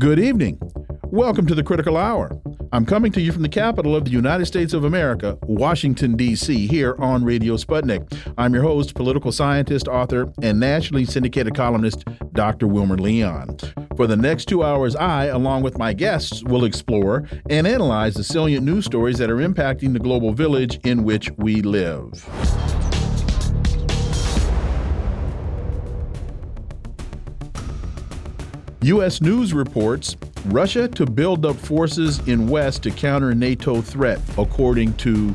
Good evening. Welcome to the Critical Hour. I'm coming to you from the capital of the United States of America, Washington, D.C., here on Radio Sputnik. I'm your host, political scientist, author, and nationally syndicated columnist, Dr. Wilmer Leon. For the next two hours, I, along with my guests, will explore and analyze the salient news stories that are impacting the global village in which we live. U.S. News reports Russia to build up forces in West to counter NATO threat, according to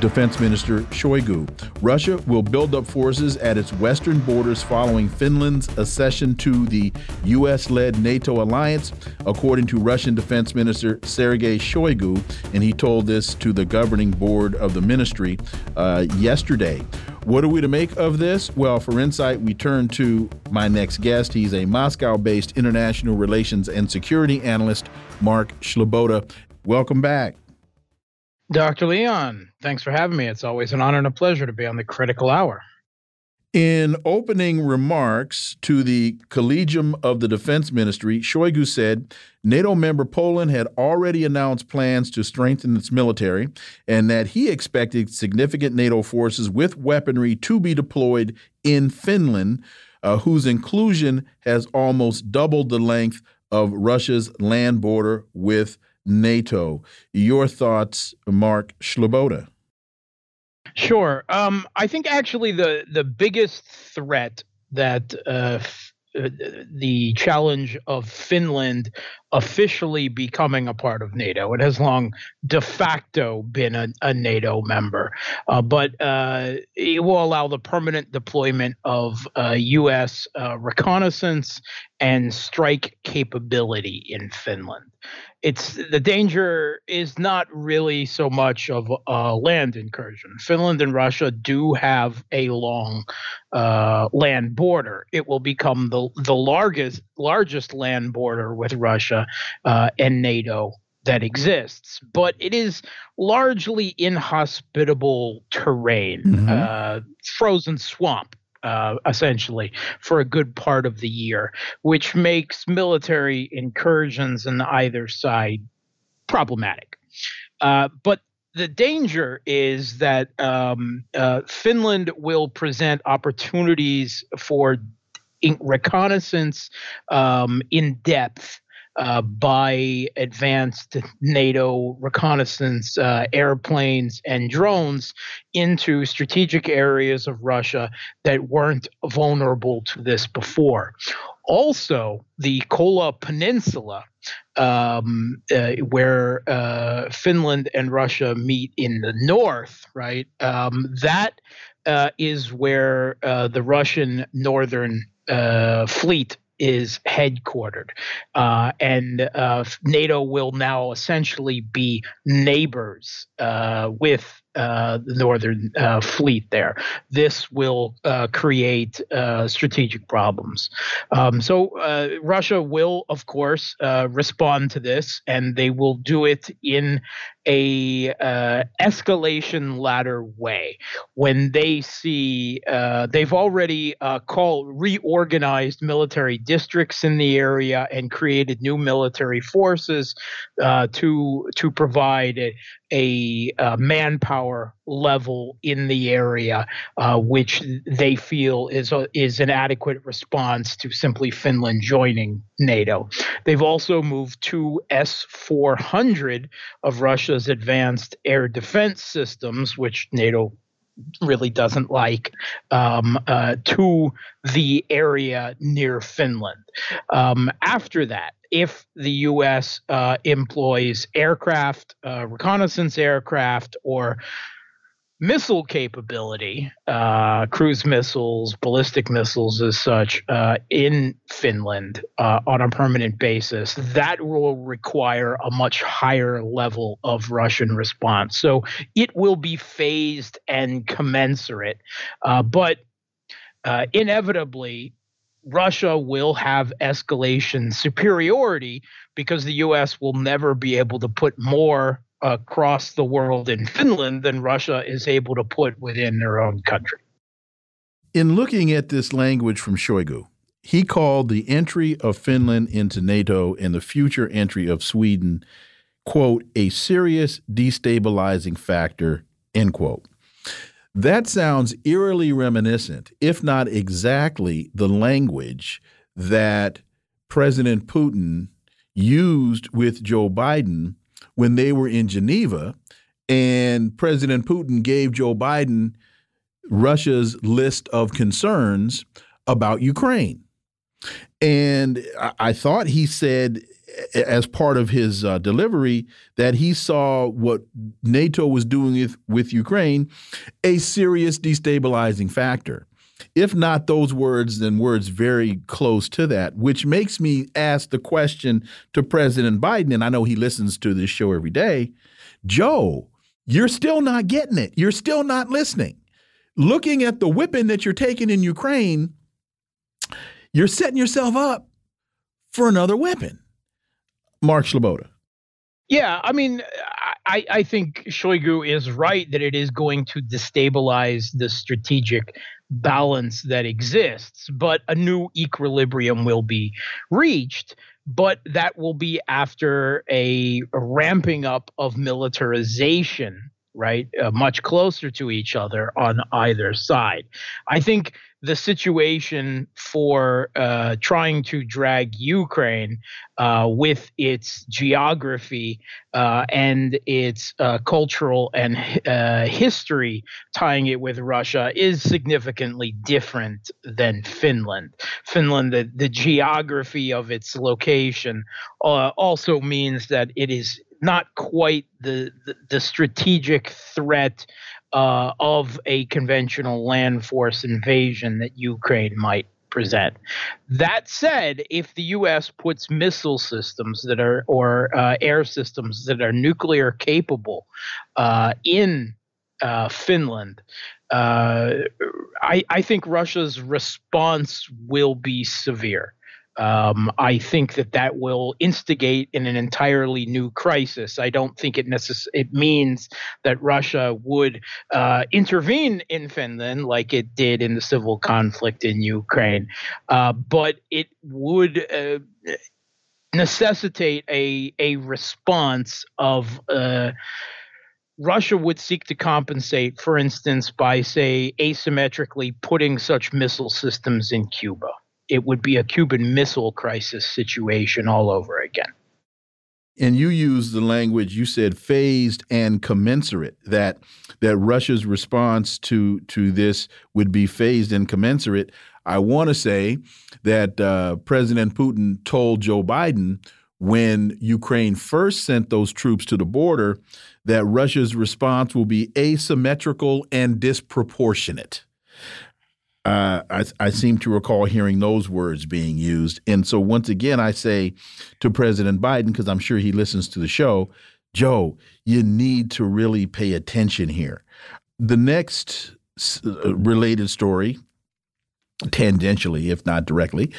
Defense Minister Shoigu. Russia will build up forces at its western borders following Finland's accession to the U.S. led NATO alliance, according to Russian Defense Minister Sergei Shoigu, and he told this to the governing board of the ministry uh, yesterday. What are we to make of this? Well, for insight, we turn to my next guest. He's a Moscow based international relations and security analyst, Mark Sleboda. Welcome back. Dr. Leon, thanks for having me. It's always an honor and a pleasure to be on the critical hour. In opening remarks to the Collegium of the Defense Ministry, Shoigu said NATO member Poland had already announced plans to strengthen its military and that he expected significant NATO forces with weaponry to be deployed in Finland, uh, whose inclusion has almost doubled the length of Russia's land border with NATO. Your thoughts, Mark Sleboda? Sure. Um, I think actually the the biggest threat that uh, uh, the challenge of Finland officially becoming a part of NATO. It has long de facto been a, a NATO member, uh, but uh, it will allow the permanent deployment of U.S. Uh, uh, reconnaissance and strike capability in Finland it's the danger is not really so much of a land incursion. Finland and Russia do have a long uh, land border. It will become the the largest largest land border with Russia uh, and NATO that exists, but it is largely inhospitable terrain, mm-hmm. uh, frozen swamp uh, essentially for a good part of the year, which makes military incursions on either side problematic. Uh, but the danger is that um, uh, Finland will present opportunities for reconnaissance um, in depth uh, by advanced NATO reconnaissance uh, airplanes and drones into strategic areas of Russia that weren't vulnerable to this before. Also, the Kola Peninsula, um, uh, where uh, Finland and Russia meet in the north, right? Um, that uh, is where uh, the Russian northern fleet is headquartered. Uh, and uh, NATO will now essentially be neighbors uh, with uh, the Northern uh, Fleet there. This will uh, create uh, strategic problems. Um, so uh, Russia will, of course, uh, respond to this, and they will do it in a escalation ladder way. When they see they've already called reorganized military districts in the area and created new military forces to to provide a, a manpower level in the area, uh, which they feel is a, is an adequate response to simply Finland joining NATO. They've also moved two S 400 of Russia's advanced air defense systems, which NATO really doesn't like um, uh, to the area near Finland. Um, after that, if the U.S. Uh, employs aircraft, uh, reconnaissance aircraft, or missile capability, uh, cruise missiles, ballistic missiles, as such, uh, in Finland uh, on a permanent basis, that will require a much higher level of Russian response. So it will be phased and commensurate, uh, but inevitably. Russia will have escalation superiority because the US will never be able to put more across the world in Finland than Russia is able to put within their own country. In looking at this language from Shoigu, he called the entry of Finland into NATO and the future entry of Sweden, quote, a serious destabilizing factor, end quote. That sounds eerily reminiscent, if not exactly the language that President Putin used with Joe Biden when they were in Geneva. And President Putin gave Joe Biden Russia's list of concerns about Ukraine. And I, thought he said, as part of his uh, delivery, that he saw what NATO was doing with, with Ukraine a serious destabilizing factor. If not those words, then words very close to that, which makes me ask the question to President Biden, and I know he listens to this show every day Joe, you're still not getting it. You're still not listening. Looking at the whipping that you're taking in Ukraine, you're setting yourself up for another weapon. Mark Sleboda. Yeah, I mean, I, I think Shoigu is right that it is going to destabilize the strategic balance that exists, but a new equilibrium will be reached. But that will be after a, a ramping up of militarization right? Uh, much closer to each other on either side. I think the situation for uh, trying to drag Ukraine uh, with its geography uh, and its uh, cultural and uh, history, tying it with Russia, is significantly different than Finland. Finland, the, the geography of its location also means that it is not quite the, the, the strategic threat uh, of a conventional land force invasion that Ukraine might present. That said, if the U.S. puts missile systems that are or uh, air systems that are nuclear capable uh, in uh, Finland, uh, I, I think Russia's response will be severe. Um, I think that that will instigate in an entirely new crisis. I don't think it necess- it means that Russia would uh, intervene in Finland like it did in the civil conflict in Ukraine, uh, but it would. Uh, necessitate a a response of uh, Russia would seek to compensate, for instance, by say asymmetrically putting such missile systems in Cuba it would be a Cuban Missile Crisis situation all over again. And you used the language you said phased and commensurate that that Russia's response to to this would be phased and commensurate. I want to say that uh, President Putin told Joe Biden when Ukraine first sent those troops to the border that Russia's response will be asymmetrical and disproportionate. Uh, I, I, seem to recall hearing those words being used. And so, once again, I say to President Biden, because I'm sure he listens to the show, Joe, you need to really pay attention here. The next uh, related story, tangentially, if not directly,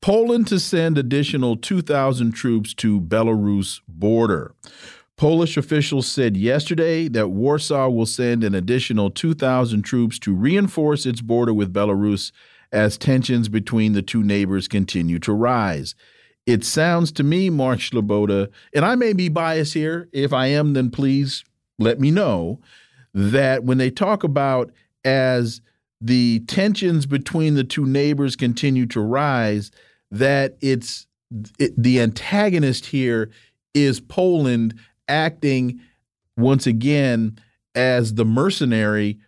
Poland to send additional 2,000 troops to Belarus border. Polish officials said yesterday that Warsaw will send an additional 2,000 troops to reinforce its border with Belarus as tensions between the two neighbors continue to rise. It sounds to me, Mark Sleboda, and I may be biased here. If I am, then please let me know that when they talk about as the tensions between the two neighbors continue to rise, that it's it, the antagonist here is Poland acting once again as the mercenary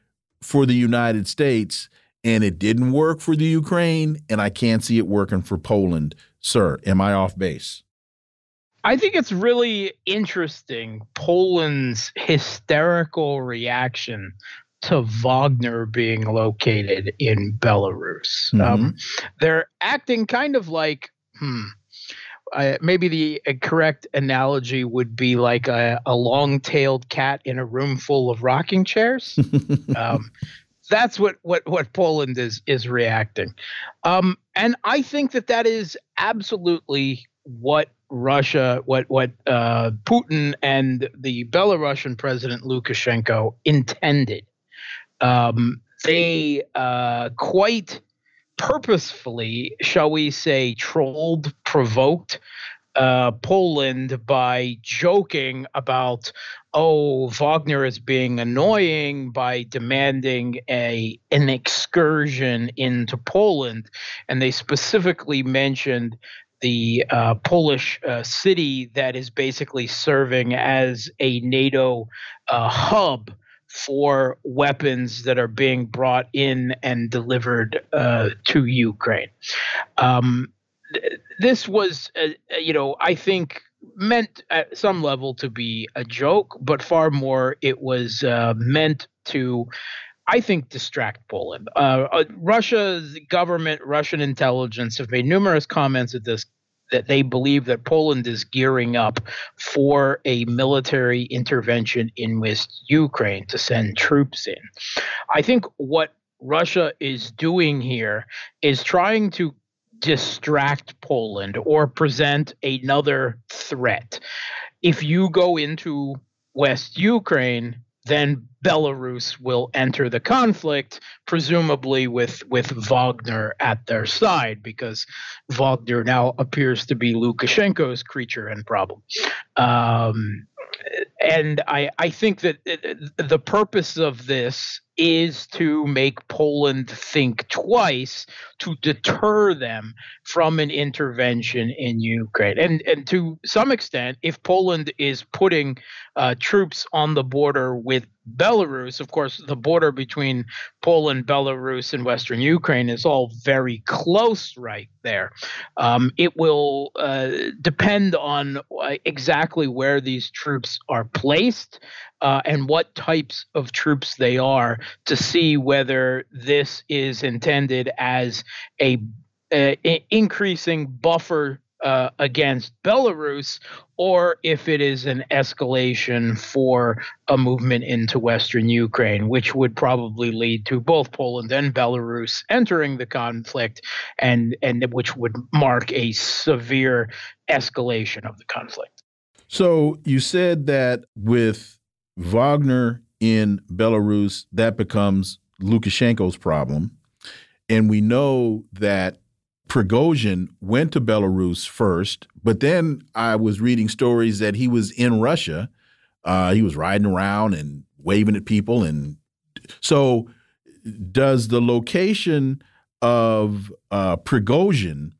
for the United States, and it didn't work for the Ukraine, and I can't see it working for Poland. Sir, am I off base? I think it's really interesting Poland's hysterical reaction to Wagner being located in Belarus. Mm -hmm. um, they're acting kind of like, hmm, uh, maybe the correct analogy would be like a, a long-tailed cat in a room full of rocking chairs. um, that's what, what, what Poland is is reacting, um, and I think that that is absolutely what Russia, what what uh, Putin and the Belarusian president Lukashenko intended. Um, they uh, quite purposefully, shall we say, trolled, provoked uh, Poland by joking about, oh, Wagner is being annoying by demanding a an excursion into Poland, and they specifically mentioned the uh, Polish uh, city that is basically serving as a NATO uh, hub for weapons that are being brought in and delivered uh, to Ukraine. Um, this was, uh, uh, you know, I think meant at some level to be a joke, but far more it was uh, meant to, I think, distract Poland. Uh, uh, Russia's government, Russian intelligence have made numerous comments at this that they believe that Poland is gearing up for a military intervention in West Ukraine to send troops in. I think what Russia is doing here is trying to distract Poland or present another threat. If you go into West Ukraine, then Belarus will enter the conflict, presumably with, with Wagner at their side, because Wagner now appears to be Lukashenko's creature and problem. Um, and I, I think that the purpose of this is to make Poland think twice to deter them from an intervention in Ukraine. And, and to some extent, if Poland is putting uh, troops on the border with Belarus, of course, the border between Poland, Belarus, and Western Ukraine is all very close right there. Um, it will uh, depend on uh, exactly where these troops are placed uh, and what types of troops they are to see whether this is intended as a, a increasing buffer uh, against Belarus, or if it is an escalation for a movement into Western Ukraine, which would probably lead to both Poland and Belarus entering the conflict, and and which would mark a severe escalation of the conflict. So you said that with Wagner in Belarus, that becomes Lukashenko's problem. And we know that Prigozhin went to Belarus first, but then I was reading stories that he was in Russia. Uh, he was riding around and waving at people. And so, does the location of uh, Prigozhin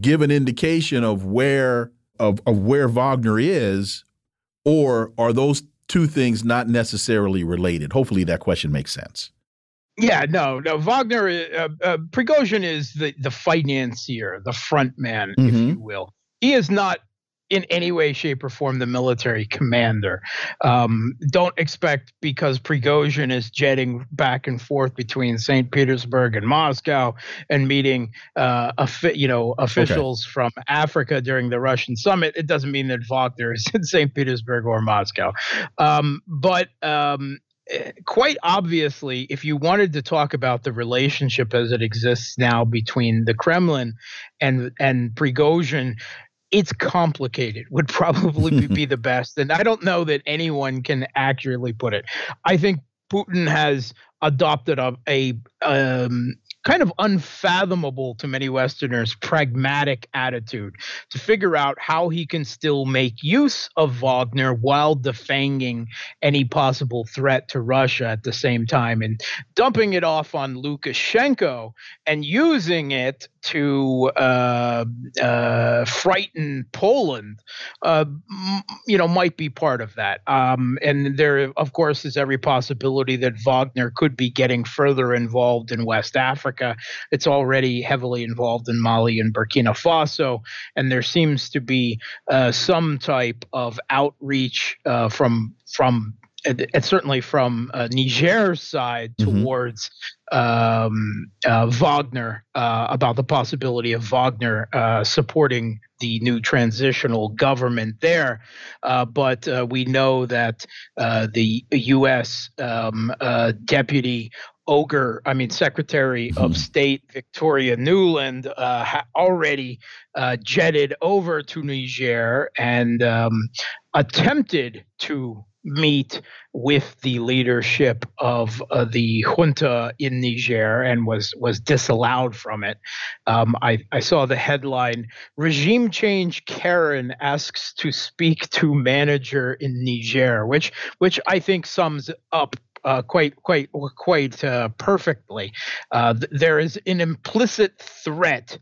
give an indication of where of, of where Wagner is, or are those two things not necessarily related? Hopefully, that question makes sense. Yeah, no, no. Wagner, uh, uh, Prigozhin is the the financier, the front man, mm -hmm. if mm-hmm. you will. He is not in any way, shape, or form the military commander. Um, don't expect because Prigozhin is jetting back and forth between St. Petersburg and Moscow and meeting, uh, you know, officials okay. from Africa during the Russian summit. It doesn't mean that Wagner is in St. Petersburg or Moscow. Um, but um, quite obviously, if you wanted to talk about the relationship as it exists now between the Kremlin and and Prigozhin, it's complicated would probably be the best and i don't know that anyone can accurately put it. I think putin has adopted a, a um, kind of unfathomable to many Westerners pragmatic attitude to figure out how he can still make use of Wagner while defanging any possible threat to Russia at the same time and dumping it off on Lukashenko and using it to uh, uh, frighten Poland, uh, you know, might be part of that. Um, and there, of course, is every possibility that Wagner could be getting further involved in West Africa. It's already heavily involved in Mali and Burkina Faso, and there seems to be uh, some type of outreach uh, from from and, certainly from uh, Niger's side mm-hmm. towards um, uh, Wagner uh, about the possibility of Wagner uh, supporting the new transitional government there. Uh, but uh, we know that the U.S. Um, deputy ogre, I mean, Secretary of mm-hmm. State Victoria Nuland uh, already uh, jetted over to Niger and um, attempted to meet with the leadership of uh, the junta in Niger and was was disallowed from it. Um, I, I saw the headline: "Regime change Karen asks to speak to manager in Niger," which which I think sums up uh, quite quite quite uh, perfectly. Uh, th- there is an implicit threat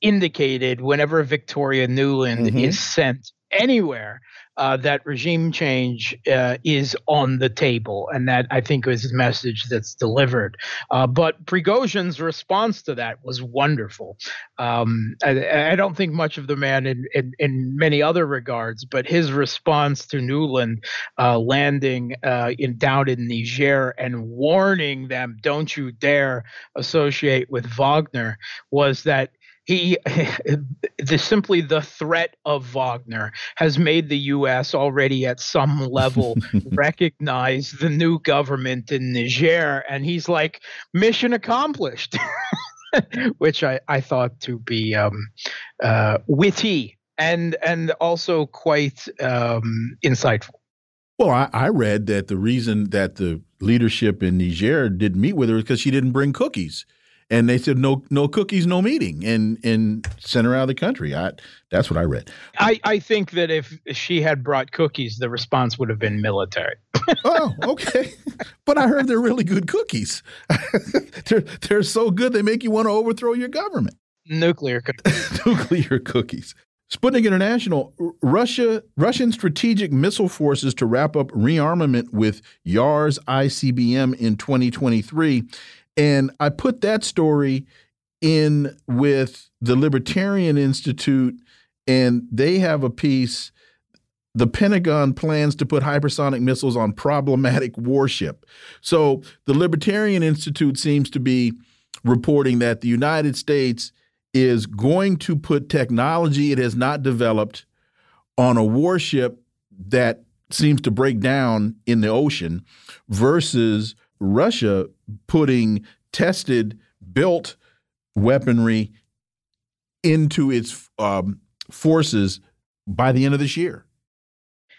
indicated whenever Victoria Nuland mm-hmm. is sent anywhere uh, that regime change uh, is on the table, and that I think is a message that's delivered. Uh, but Prigozhin's response to that was wonderful. Um, I, I, don't think much of the man in, in, in, many other regards, but his response to Nuland uh, landing uh, in down in Niger and warning them, "Don't you dare associate with Wagner," was that he the simply the threat of Wagner has made the U.S. already at some level recognize the new government in Niger, and he's like, mission accomplished, which I, I thought to be um, uh, witty and and also quite um, insightful. Well, I, I, read that the reason that the leadership in Niger didn't meet with her is because she didn't bring cookies and they said no no cookies no meeting and and sent her out of the country. I that's what i read. I i think that if she had brought cookies the response would have been military. Oh okay. But i heard they're really good cookies. They're they're so good they make you want to overthrow your government. Nuclear cookies. Nuclear cookies. Sputnik International, Russia, Russian strategic missile forces to wrap up rearmament with Yars ICBM in 2023 and I put that story in with the Libertarian Institute, and they have a piece. The Pentagon plans to put hypersonic missiles on problematic warship. So the Libertarian Institute seems to be reporting that the United States is going to put technology it has not developed on a warship that seems to break down in the ocean versus Russia putting tested, built weaponry into its um, forces by the end of this year.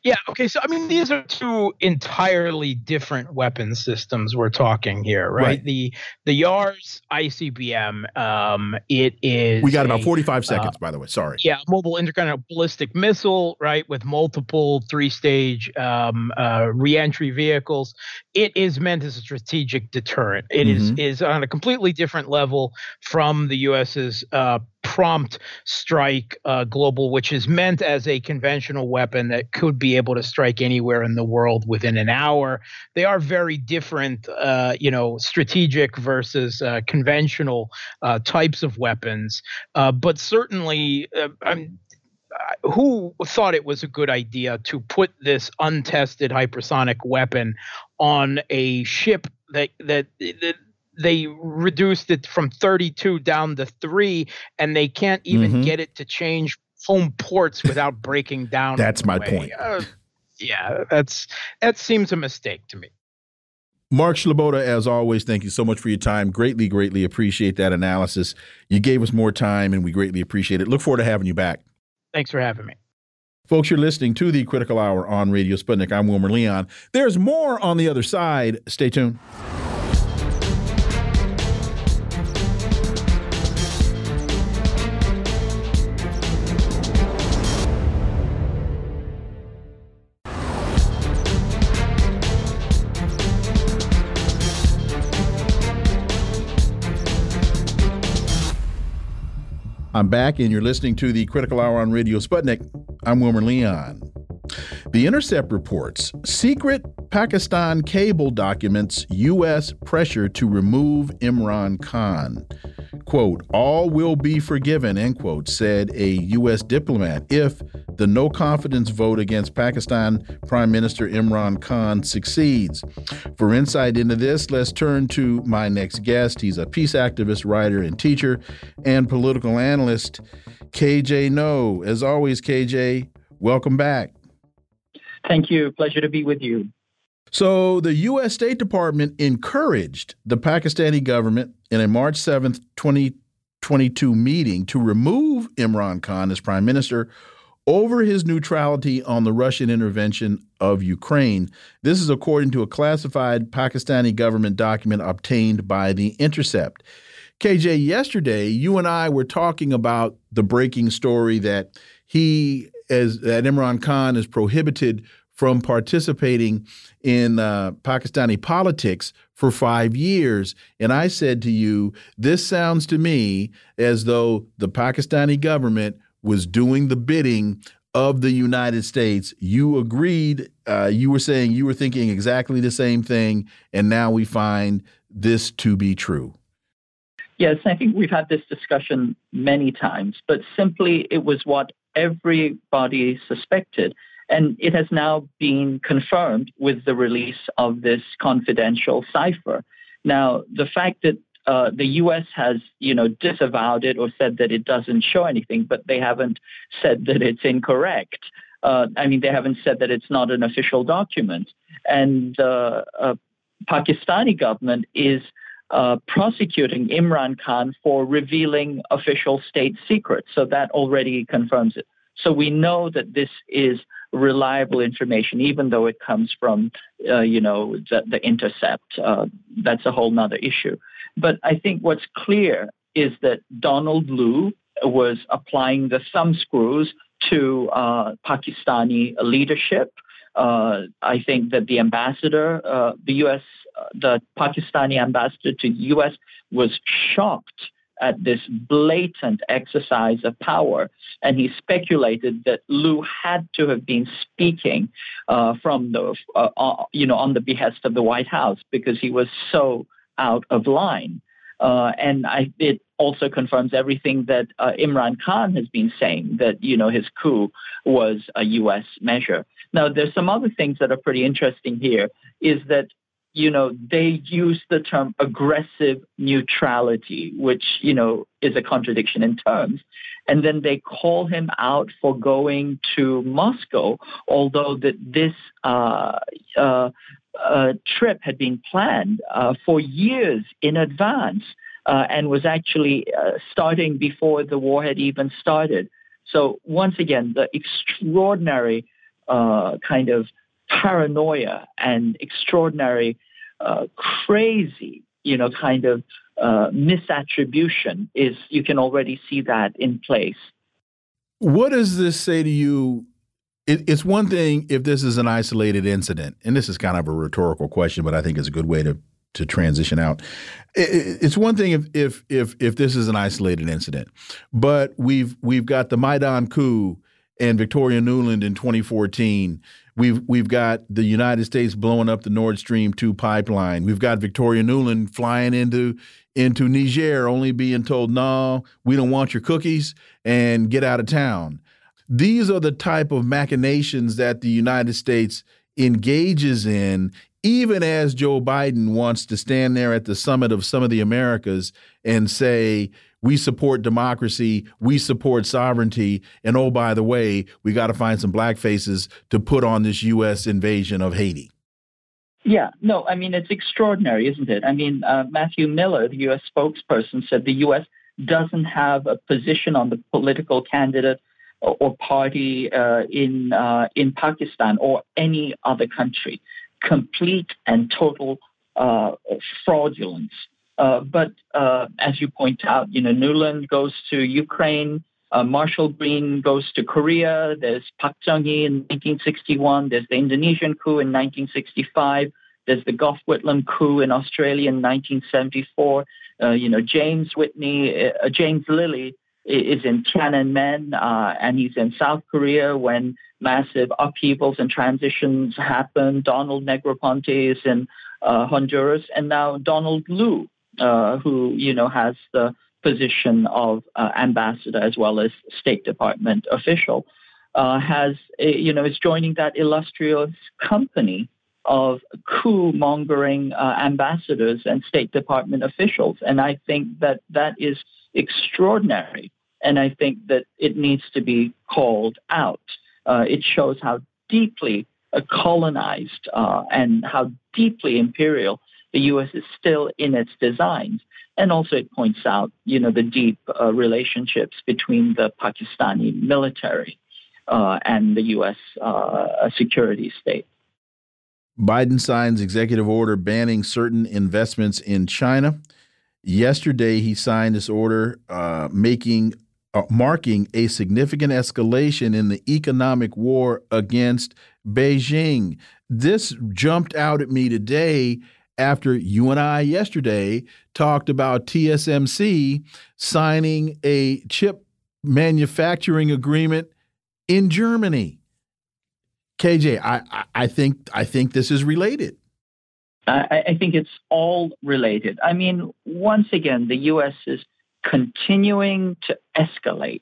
Yeah. Okay. So I mean, these are two entirely different weapon systems we're talking here, right? right. The the Yars ICBM. Um, it is. We got a, about forty five seconds, uh, by the way. Sorry. Yeah, mobile intercontinental ballistic missile, right, with multiple three stage um, uh, reentry vehicles. It is meant as a strategic deterrent. It mm-hmm. is is on a completely different level from the U.S.'s uh, prompt strike uh, global, which is meant as a conventional weapon that could be able to strike anywhere in the world within an hour. They are very different, uh, you know, strategic versus uh, conventional uh, types of weapons. Uh, but certainly, uh, I'm who thought it was a good idea to put this untested hypersonic weapon on a ship that that, that they reduced it from 32 down to three, and they can't even mm-hmm. get it to change home ports without breaking down. That's my way. point. Uh, yeah, that's that seems a mistake to me. Mark Sleboda, as always, thank you so much for your time. Greatly, greatly appreciate that analysis. You gave us more time, and we greatly appreciate it. Look forward to having you back. Thanks for having me. Folks, you're listening to the Critical Hour on Radio Sputnik. I'm Wilmer Leon. There's more on the other side. Stay tuned. I'm back, and you're listening to the Critical Hour on Radio Sputnik. I'm Wilmer Leon. The Intercept reports secret Pakistan cable documents U.S. pressure to remove Imran Khan. Quote, all will be forgiven, end quote, said a U.S. diplomat if the no confidence vote against Pakistan Prime Minister Imran Khan succeeds. For insight into this, let's turn to my next guest. He's a peace activist, writer, and teacher, and political analyst, KJ Noh. As always, KJ, welcome back. Thank you. Pleasure to be with you. So the U.S. State Department encouraged the Pakistani government in a March 7th, 2022 meeting to remove Imran Khan as prime minister over his neutrality on the Russian intervention of Ukraine. This is according to a classified Pakistani government document obtained by The Intercept. KJ, yesterday you and I were talking about the breaking story that he, as that Imran Khan, is prohibited from participating in uh, Pakistani politics for five years. And I said to you, this sounds to me as though the Pakistani government was doing the bidding of the United States. You agreed. Uh, you were saying you were thinking exactly the same thing. And now we find this to be true. Yes, I think we've had this discussion many times, but simply it was what everybody suspected. And it has now been confirmed with the release of this confidential cipher. Now, the fact that uh, the U.S. has, you know, disavowed it or said that it doesn't show anything, but they haven't said that it's incorrect. Uh, I mean, they haven't said that it's not an official document. And the uh Pakistani government is uh, prosecuting Imran Khan for revealing official state secrets. So that already confirms it. So we know that this is reliable information, even though it comes from, uh, you know, the, the intercept. Uh, that's a whole nother issue. But I think what's clear is that Donald Lu was applying the thumb screws to uh, Pakistani leadership. Uh, I think that the ambassador, uh, the U.S., uh, the Pakistani ambassador to the U.S. was shocked at this blatant exercise of power. And he speculated that Lu had to have been speaking uh, from the, uh, uh, you know, on the behest of the White House because he was so out of line. Uh, and I, it also confirms everything that uh, Imran Khan has been saying that you know his coup was a U.S. measure. Now, there's some other things that are pretty interesting here. Is that you know, they use the term aggressive neutrality, which, you know, is a contradiction in terms. And then they call him out for going to Moscow, although that this uh, uh, uh, trip had been planned uh, for years in advance uh, and was actually uh, starting before the war had even started. So once again, the extraordinary kind of paranoia and extraordinary, uh, crazy, you know, kind of uh, misattribution is you can already see that in place. What does this say to you? It, it's one thing if this is an isolated incident, and this is kind of a rhetorical question, but I think it's a good way to to transition out. It, it's one thing if if if if this is an isolated incident, but we've we've got the Maidan coup and Victoria Nuland in 2014 We've we've got the United States blowing up the Nord Stream two pipeline. We've got Victoria Nuland flying into into Niger, only being told, "No, we don't want your cookies," and get out of town. These are the type of machinations that the United States engages in, even as Joe Biden wants to stand there at the summit of some of the Americas and say, we support democracy, we support sovereignty, and oh, by the way, we got to find some black faces to put on this U.S. invasion of Haiti. Yeah, no, I mean, it's extraordinary, isn't it? I mean, uh, Matthew Miller, the U.S. spokesperson, said the U.S. doesn't have a position on the political candidate or, party uh, in, uh, in Pakistan or any other country. Complete and total uh, fraudulence. Uh, but uh, as you point out, you know, Nuland goes to Ukraine. Uh, Marshall Green goes to Korea. There's Park Chung-hee in 1961. There's the Indonesian coup in 1965. There's the Gough Whitlam coup in Australia in 1974. Uh, you know, James Whitney, uh, James Lilley is in Tiananmen, uh, and he's in South Korea when massive upheavals and transitions happen. Donald Negroponte is in Honduras, and now Donald Lu uh, who you know has the position of uh, ambassador as well as State Department official, uh, has you know is joining that illustrious company of coup mongering uh, ambassadors and State Department officials, and I think that that is extraordinary, and I think that it needs to be called out. Uh, it shows how deeply uh, colonized uh, and how deeply imperial the U.S. is still in its designs. And also, it points out, you know, the deep uh, relationships between the Pakistani military uh, and the U.S. Uh, security state. Biden signs executive order banning certain investments in China. Yesterday, he signed this order uh, making uh, marking a significant escalation in the economic war against Beijing. This jumped out at me today after you and I yesterday talked about TSMC signing a chip manufacturing agreement in Germany. KJ, I, I think I think this is related. I, I think it's all related. I mean, once again, the U.S. is continuing to escalate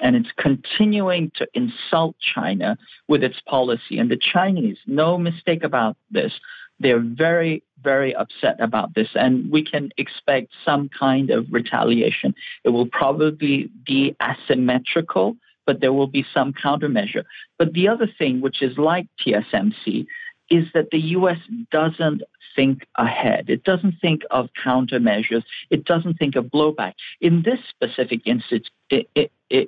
and it's continuing to insult China with its policy. And the Chinese, no mistake about this, they're very, very upset about this. And we can expect some kind of retaliation. It will probably be asymmetrical, but there will be some countermeasure. But the other thing, which is like TSMC, is that the US doesn't think ahead. It doesn't think of countermeasures. It doesn't think of blowback. In this specific instance,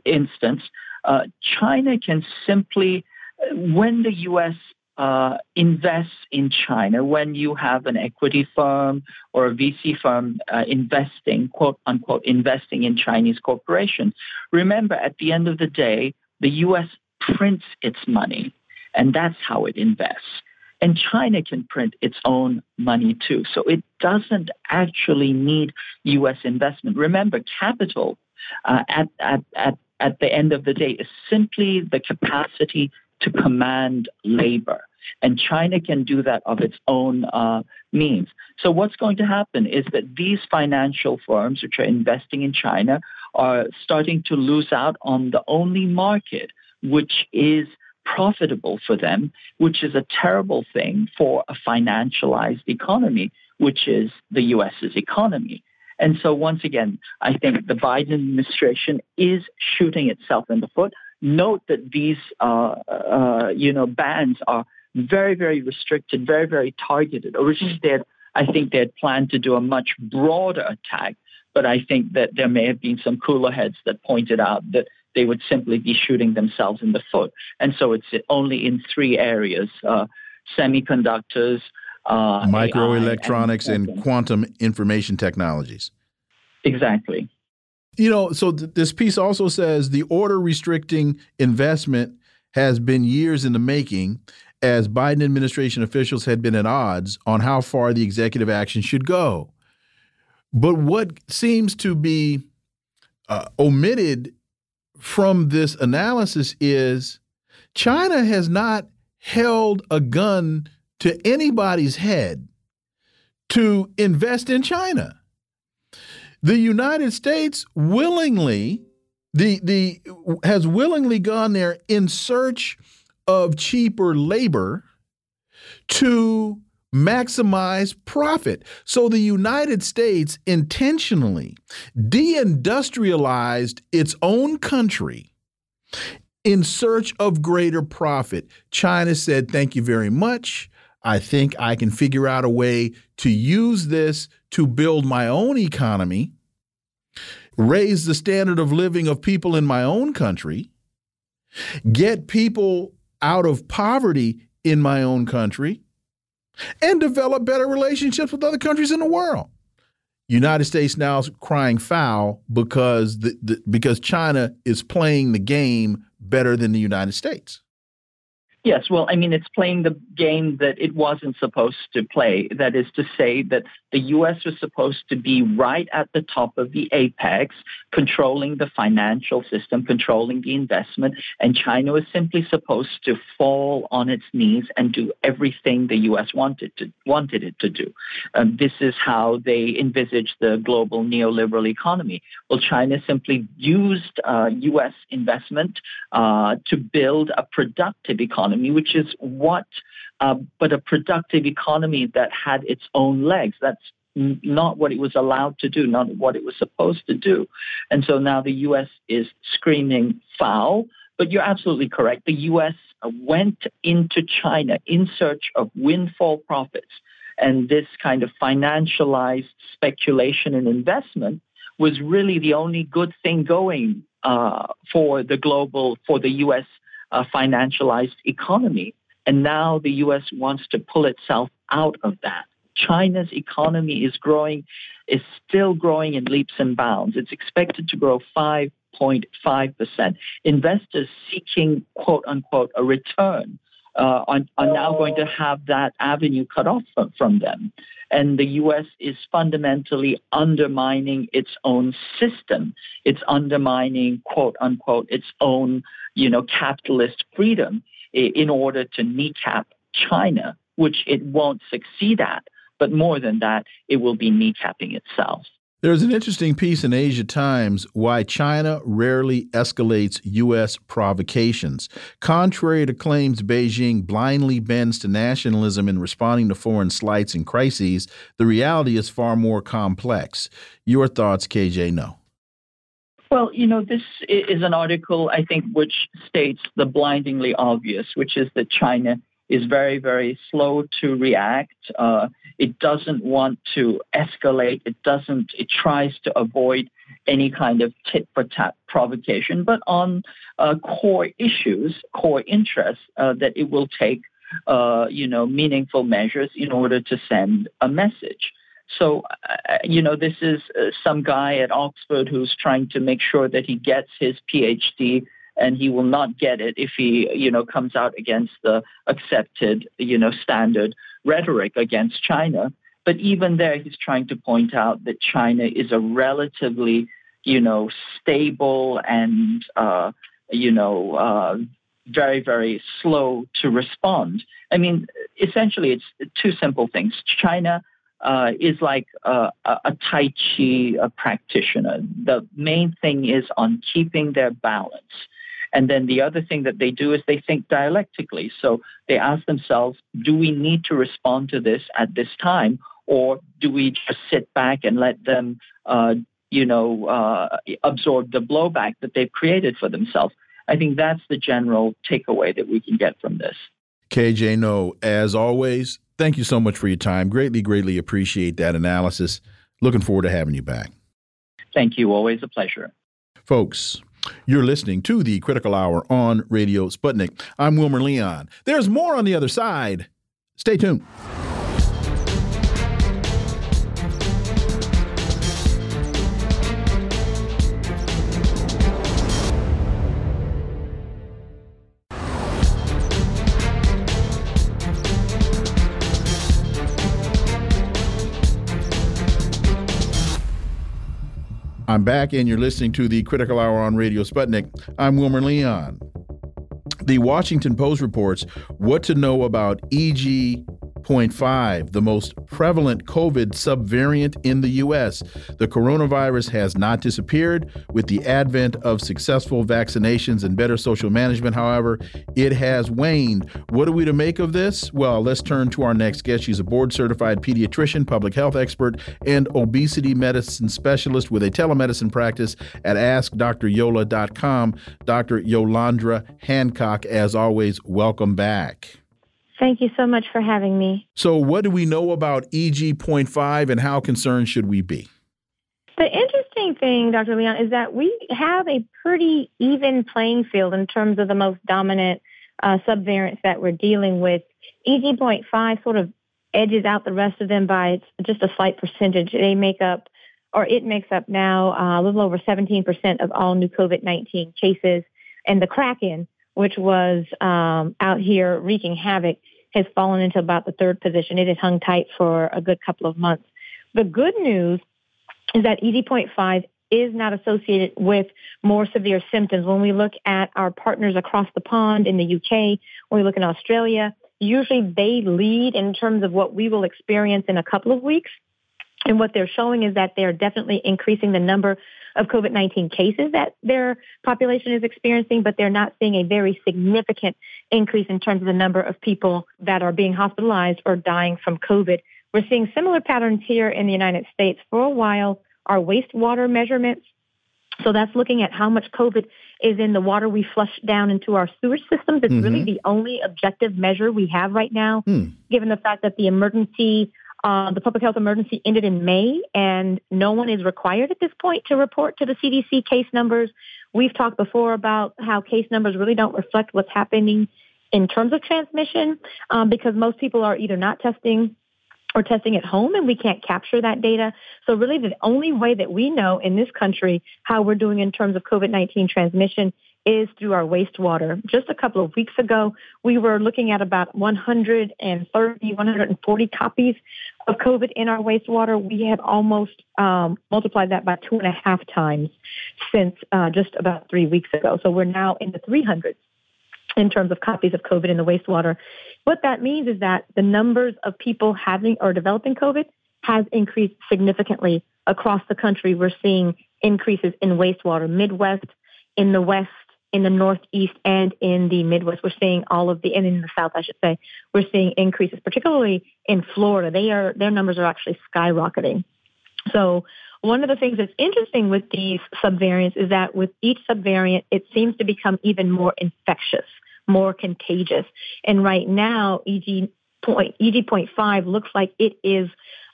instance uh, China can simply, when the U.S. Uh, invests in China, when you have an equity firm or a VC firm uh, investing, quote unquote, investing in Chinese corporations, remember at the end of the day, the U.S. prints its money, and that's how it invests. And China can print its own money too. So it doesn't actually need US investment. Remember, capital uh, at, at, at, at the end of the day is simply the capacity to command labor. And China can do that of its own uh, means. So, what's going to happen is that these financial firms, which are investing in China, are starting to lose out on the only market which is profitable for them, which is a terrible thing for a financialized economy, which is the US's economy. And so, once again, I think the Biden administration is shooting itself in the foot. Note that these, uh, uh, you know, bans are very, very restricted, very, very targeted. Originally, they had, I think they had planned to do a much broader attack, but I think that there may have been some cooler heads that pointed out that they would simply be shooting themselves in the foot. And so it's only in three areas uh, semiconductors, uh, microelectronics, and, and, quantum information technologies. Exactly. You know, so th this piece also says the order restricting investment has been years in the making as Biden administration officials had been at odds on how far the executive action should go. But what seems to be uh, omitted from this analysis is China has not held a gun to anybody's head to invest in China. The United States willingly the the has willingly gone there in search of cheaper labor to maximize profit. So the United States intentionally deindustrialized its own country in search of greater profit. China said, Thank you very much. I think I can figure out a way to use this to build my own economy, raise the standard of living of people in my own country, get people out of poverty in my own country and develop better relationships with other countries in the world. United States now is crying foul because the, the, because China is playing the game better than the United States. Yes, well, I mean, it's playing the game that it wasn't supposed to play. That is to say, that the U.S. was supposed to be right at the top of the apex, controlling the financial system, controlling the investment, and China was simply supposed to fall on its knees and do everything the U.S. wanted to wanted it to do. Um, this is how they envisaged the global neoliberal economy. Well, China simply used uh, U.S. investment uh, to build a productive economy economy, which is what, uh, but a productive economy that had its own legs. That's not what it was allowed to do, not what it was supposed to do. And so now the U.S. is screaming foul, But you're absolutely correct. The U.S. went into China in search of windfall profits. And this kind of financialized speculation and investment was really the only good thing going uh, for the global, for the U.S. Uh, financialized economy. And now the U.S. wants to pull itself out of that. China's economy is growing, is still growing in leaps and bounds. It's expected to grow 5.5%. Investors seeking, quote unquote, a return uh, are, are, now going to have that avenue cut off from, from them. And the U.S. is fundamentally undermining its own system. It's undermining, quote unquote, its own, you know, capitalist freedom in order to kneecap China, which it won't succeed at. But more than that, it will be kneecapping itself. There's an interesting piece in Asia Times why China rarely escalates U.S. provocations. Contrary to claims Beijing blindly bends to nationalism in responding to foreign slights and crises, the reality is far more complex. Your thoughts, KJ Noh? Well, you know, this is an article, I think, which states the blindingly obvious, which is that China is very, very slow to react. Uh, it doesn't want to escalate. It doesn't. It tries to avoid any kind of tit for tat provocation, but on uh, core issues, core interests, uh, that it will take, uh, you know, meaningful measures in order to send a message. So, uh, you know, this is uh, some guy at Oxford who's trying to make sure that he gets his PhD and he will not get it if he, you know, comes out against the accepted, you know, standard rhetoric against China. But even there, he's trying to point out that China is a relatively, you know, stable and, uh, you know, uh, very, very slow to respond. I mean, essentially, it's two simple things. China uh, is like a, a Tai Chi a practitioner. The main thing is on keeping their balance. And then the other thing that they do is they think dialectically. So they ask themselves, do we need to respond to this at this time? Or do we just sit back and let them, uh, you know, uh, absorb the blowback that they've created for themselves? I think that's the general takeaway that we can get from this. KJ Noh, as always, thank you so much for your time. Greatly, greatly appreciate that analysis. Looking forward to having you back. Thank you. Always a pleasure. Folks, you're listening to the Critical Hour on Radio Sputnik. I'm Wilmer Leon. There's more on the other side. Stay tuned. I'm back, and you're listening to the Critical Hour on Radio Sputnik. I'm Wilmer Leon. The Washington Post reports what to know about EG 0.5, the most prevalent COVID subvariant in the U.S. The coronavirus has not disappeared. With the advent of successful vaccinations and better social management, however, it has waned. What are we to make of this? Well, let's turn to our next guest. She's a board certified pediatrician, public health expert, and obesity medicine specialist with a telemedicine practice at AskDrYola.com. Dr. Yolandra Hancock, as always, welcome back. Thank you so much for having me. So, what do we know about EG.5 and how concerned should we be? The interesting thing, Dr. Leon, is that we have a pretty even playing field in terms of the most dominant uh, subvariants that we're dealing with. EG.5 sort of edges out the rest of them by just a slight percentage. They make up, or it makes up now, uh, a little over 17% of all new COVID 19 cases. And the Kraken, which was um, out here wreaking havoc, has fallen into about the third position. It has hung tight for a good couple of months. The good news is that EG.5 is not associated with more severe symptoms. When we look at our partners across the pond in the UK, when we look in Australia, usually they lead in terms of what we will experience in a couple of weeks. And what they're showing is that they're definitely increasing the number of COVID 19 cases that their population is experiencing, but they're not seeing a very significant increase in terms of the number of people that are being hospitalized or dying from COVID. We're seeing similar patterns here in the United States. For a while, our wastewater measurements, so that's looking at how much COVID is in the water we flush down into our sewage systems. It's mm-hmm. really the only objective measure we have right now, mm. given the fact that the emergency, uh, the public health emergency ended in May, and no one is required at this point to report to the CDC case numbers. We've talked before about how case numbers really don't reflect what's happening in terms of transmission um, because most people are either not testing or testing at home and we can't capture that data. So really the only way that we know in this country how we're doing in terms of COVID-19 transmission is through our wastewater. Just a couple of weeks ago, we were looking at about 130, 140 copies of COVID in our wastewater. We have almost um, multiplied that by two and a half times since uh, just about three weeks ago. So we're now in the 300s in terms of copies of COVID in the wastewater. What that means is that the numbers of people having or developing COVID has increased significantly across the country. We're seeing increases in wastewater, Midwest, in the West, in the Northeast, and in the Midwest. We're seeing all of the, and in the South, I should say, we're seeing increases, particularly in Florida. They are, their numbers are actually skyrocketing. So one of the things that's interesting with these subvariants is that with each subvariant, it seems to become even more infectious, more contagious. And right now, EG point, EG.5 looks like it is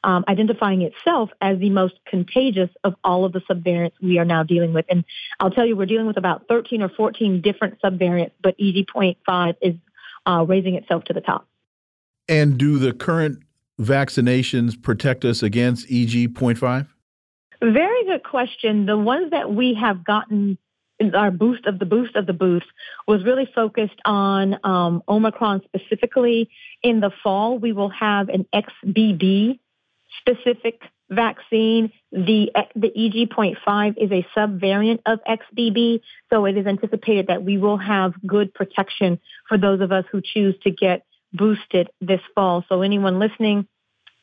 um, identifying itself as the most contagious of all of the subvariants we are now dealing with. And I'll tell you, we're dealing with about 13 or 14 different subvariants, but EG.5 is uh, raising itself to the top. And do the current vaccinations protect us against EG.5? Very good question. The ones that we have gotten our boost of the boost of the boost was really focused on um, Omicron specifically. In the fall, we will have an XBB specific vaccine. The the EG.5 is a subvariant of XBB, so it is anticipated that we will have good protection for those of us who choose to get boosted this fall. So anyone listening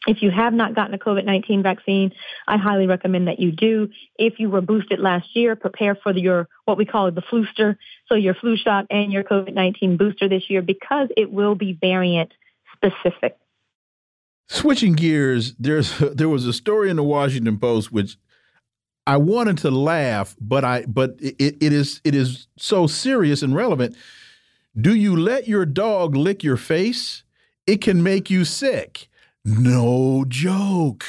if you have not gotten a COVID 19 vaccine, I highly recommend that you do. If you were boosted last year, prepare for your what we call the flooster, so your flu shot and your COVID 19 booster this year because it will be variant specific. Switching gears, there's there was a story in the Washington Post which I wanted to laugh, but I but it, it is it is so serious and relevant. Do you let your dog lick your face? It can make you sick. No joke.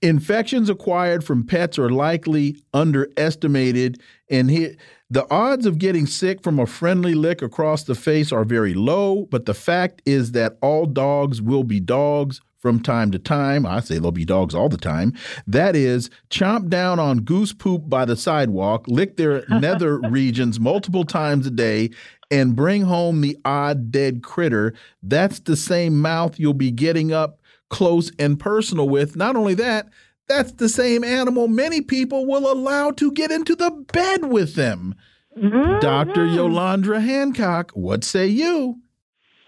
Infections acquired from pets are likely underestimated, and he, the odds of getting sick from a friendly lick across the face are very low. But the fact is that all dogs will be dogs from time to time. I say they'll be dogs all the time. That is, chomp down on goose poop by the sidewalk, lick their nether regions multiple times a day, and bring home the odd dead critter. That's the same mouth you'll be getting up close and personal with. Not only that, that's the same animal many people will allow to get into the bed with them. Mm -hmm. Dr. Yolandra Hancock, what say you?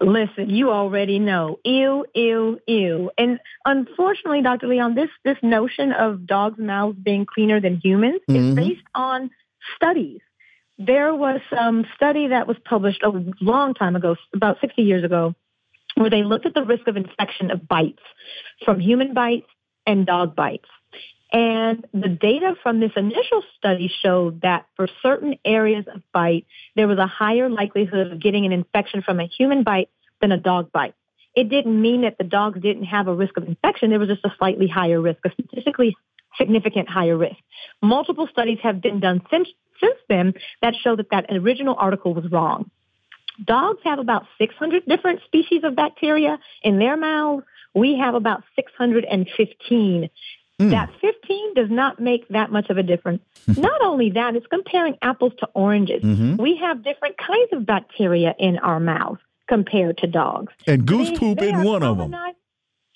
Listen, you already know. Ew, ew, ew. And unfortunately, Dr. Leon, this this notion of dogs' mouths being cleaner than humans mm -hmm. is mm-hmm. based on studies. There was some study that was published a long time ago, about 60 years ago, where they looked at the risk of infection of bites from human bites and dog bites. And the data from this initial study showed that for certain areas of bite, there was a higher likelihood of getting an infection from a human bite than a dog bite. It didn't mean that the dogs didn't have a risk of infection. There was just a slightly higher risk, a statistically significant higher risk. Multiple studies have been done since, since then that show that that original article was wrong. Dogs have about 600 different species of bacteria in their mouths. We have about 615. Mm. That 15 does not make that much of a difference. not only that, it's comparing apples to oranges. Mm-hmm. We have different kinds of bacteria in our mouth compared to dogs. And goose they, poop they in one of them.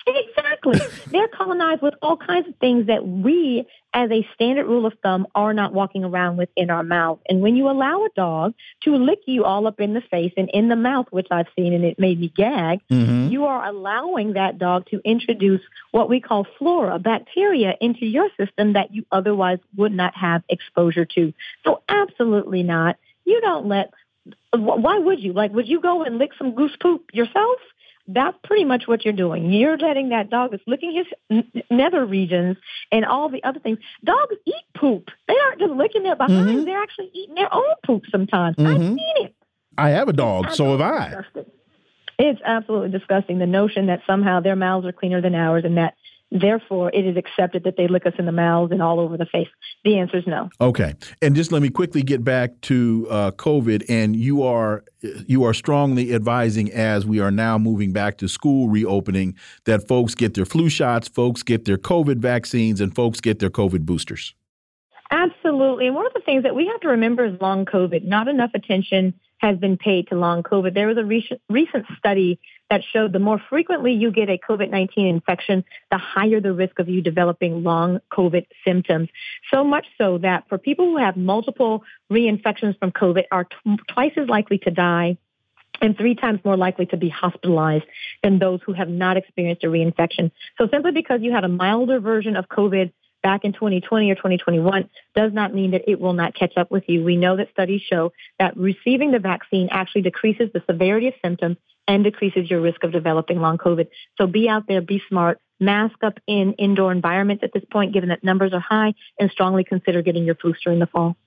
Exactly. They're colonized with all kinds of things that we, as a standard rule of thumb, are not walking around with in our mouth. And when you allow a dog to lick you all up in the face and in the mouth, which I've seen and it made me gag, mm-hmm. you are allowing that dog to introduce what we call flora, bacteria, into your system that you otherwise would not have exposure to. So absolutely not. You don't let, why would you? Like, would you go and lick some goose poop yourself? That's pretty much what you're doing. You're letting that dog that's licking his nether regions and all the other things. Dogs eat poop. They aren't just licking their behind. Mm-hmm. They're actually eating their own poop sometimes. Mm-hmm. I've seen it. I have a dog, so have I. Disgusting. It's absolutely disgusting. The notion that somehow their mouths are cleaner than ours and that Therefore, it is accepted that they lick us in the mouths and all over the face. The answer is no. Okay, and just let me quickly get back to uh, COVID. And you are you are strongly advising as we are now moving back to school reopening that folks get their flu shots, folks get their COVID vaccines, and folks get their COVID boosters. Absolutely. And one of the things that we have to remember is long COVID. Not enough attention has been paid to long COVID. There was a recent, recent study that showed the more frequently you get a COVID-19 infection, the higher the risk of you developing long COVID symptoms. So much so that for people who have multiple reinfections from COVID are t- twice as likely to die and three times more likely to be hospitalized than those who have not experienced a reinfection. So simply because you had a milder version of COVID back in 2020 or 2021 does not mean that it will not catch up with you. We know that studies show that receiving the vaccine actually decreases the severity of symptoms and decreases your risk of developing long COVID. So be out there, be smart, mask up in indoor environments at this point, given that numbers are high, and strongly consider getting your booster in the fall.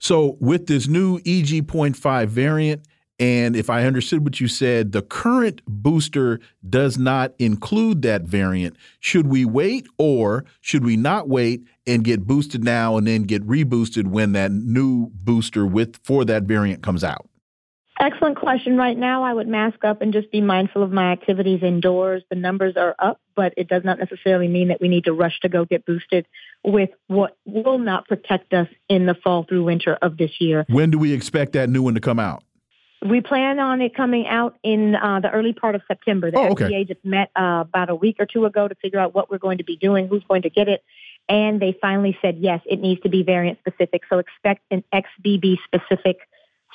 So with this new EG.5 variant, and if I understood what you said, the current booster does not include that variant. Should we wait or should we not wait and get boosted now and then get reboosted when that new booster with for that variant comes out? Excellent question. Right now, I would mask up and just be mindful of my activities indoors. The numbers are up, but it does not necessarily mean that we need to rush to go get boosted with what will not protect us in the fall through winter of this year. When do we expect that new one to come out? We plan on it coming out in uh, the early part of September. The oh, okay. FDA just met uh, about a week or two ago to figure out what we're going to be doing, who's going to get it, and they finally said yes, it needs to be variant specific. So expect an XBB specific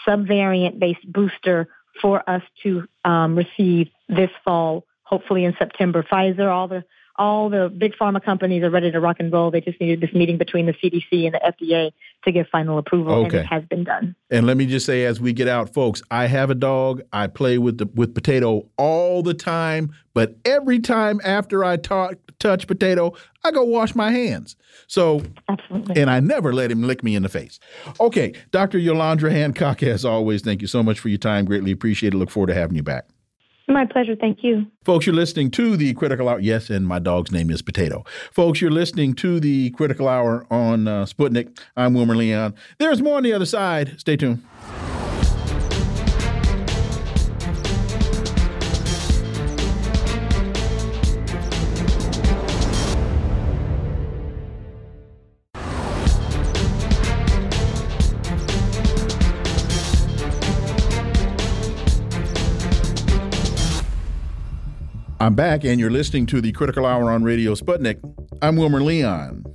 subvariant based booster for us to um, receive this fall, hopefully in September. Pfizer, all the all the big pharma companies are ready to rock and roll. They just needed this meeting between the CDC and the FDA to get final approval, okay. and it has been done. And let me just say, as we get out, folks, I have a dog. I play with the with potato all the time, but every time after I talk, touch potato, I go wash my hands. So, Absolutely. and I never let him lick me in the face. Okay, Dr. Yolandra Hancock, as always, thank you so much for your time. Greatly appreciate it. Look forward to having you back. My pleasure. Thank you. Folks, you're listening to the Critical Hour. Yes, and my dog's name is Potato. Folks, you're listening to the Critical Hour on uh, Sputnik. I'm Wilmer Leon. There's more on the other side. Stay tuned. I'm back, and you're listening to the Critical Hour on Radio Sputnik. I'm Wilmer Leon.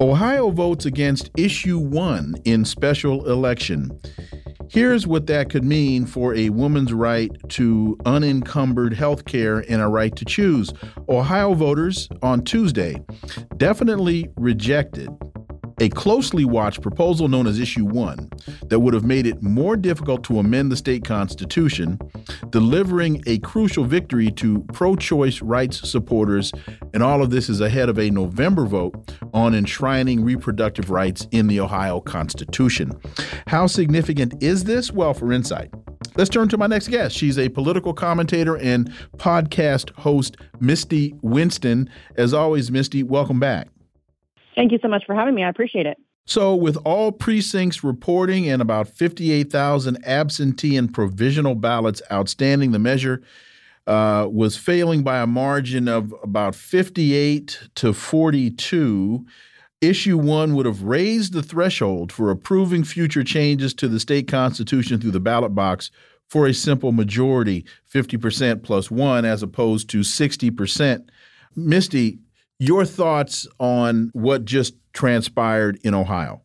Ohio votes against issue one in special election. Here's what that could mean for a woman's right to unencumbered health care and a right to choose. Ohio voters on Tuesday definitely rejected a closely watched proposal known as Issue 1 that would have made it more difficult to amend the state constitution, delivering a crucial victory to pro choice rights supporters. And all of this is ahead of a November vote on enshrining reproductive rights in the Ohio Constitution. How significant is this? Well, for insight, Let's turn to my next guest. She's a political commentator and podcast host, Misty Winston. As always, Misty, welcome back. Thank you so much for having me. I appreciate it. So, with all precincts reporting and about 58,000 absentee and provisional ballots outstanding, the measure uh, was failing by a margin of about 58 to 42. Issue one would have raised the threshold for approving future changes to the state constitution through the ballot box for a simple majority 50% plus one, as opposed to 60%. Misty, your thoughts on what just transpired in Ohio?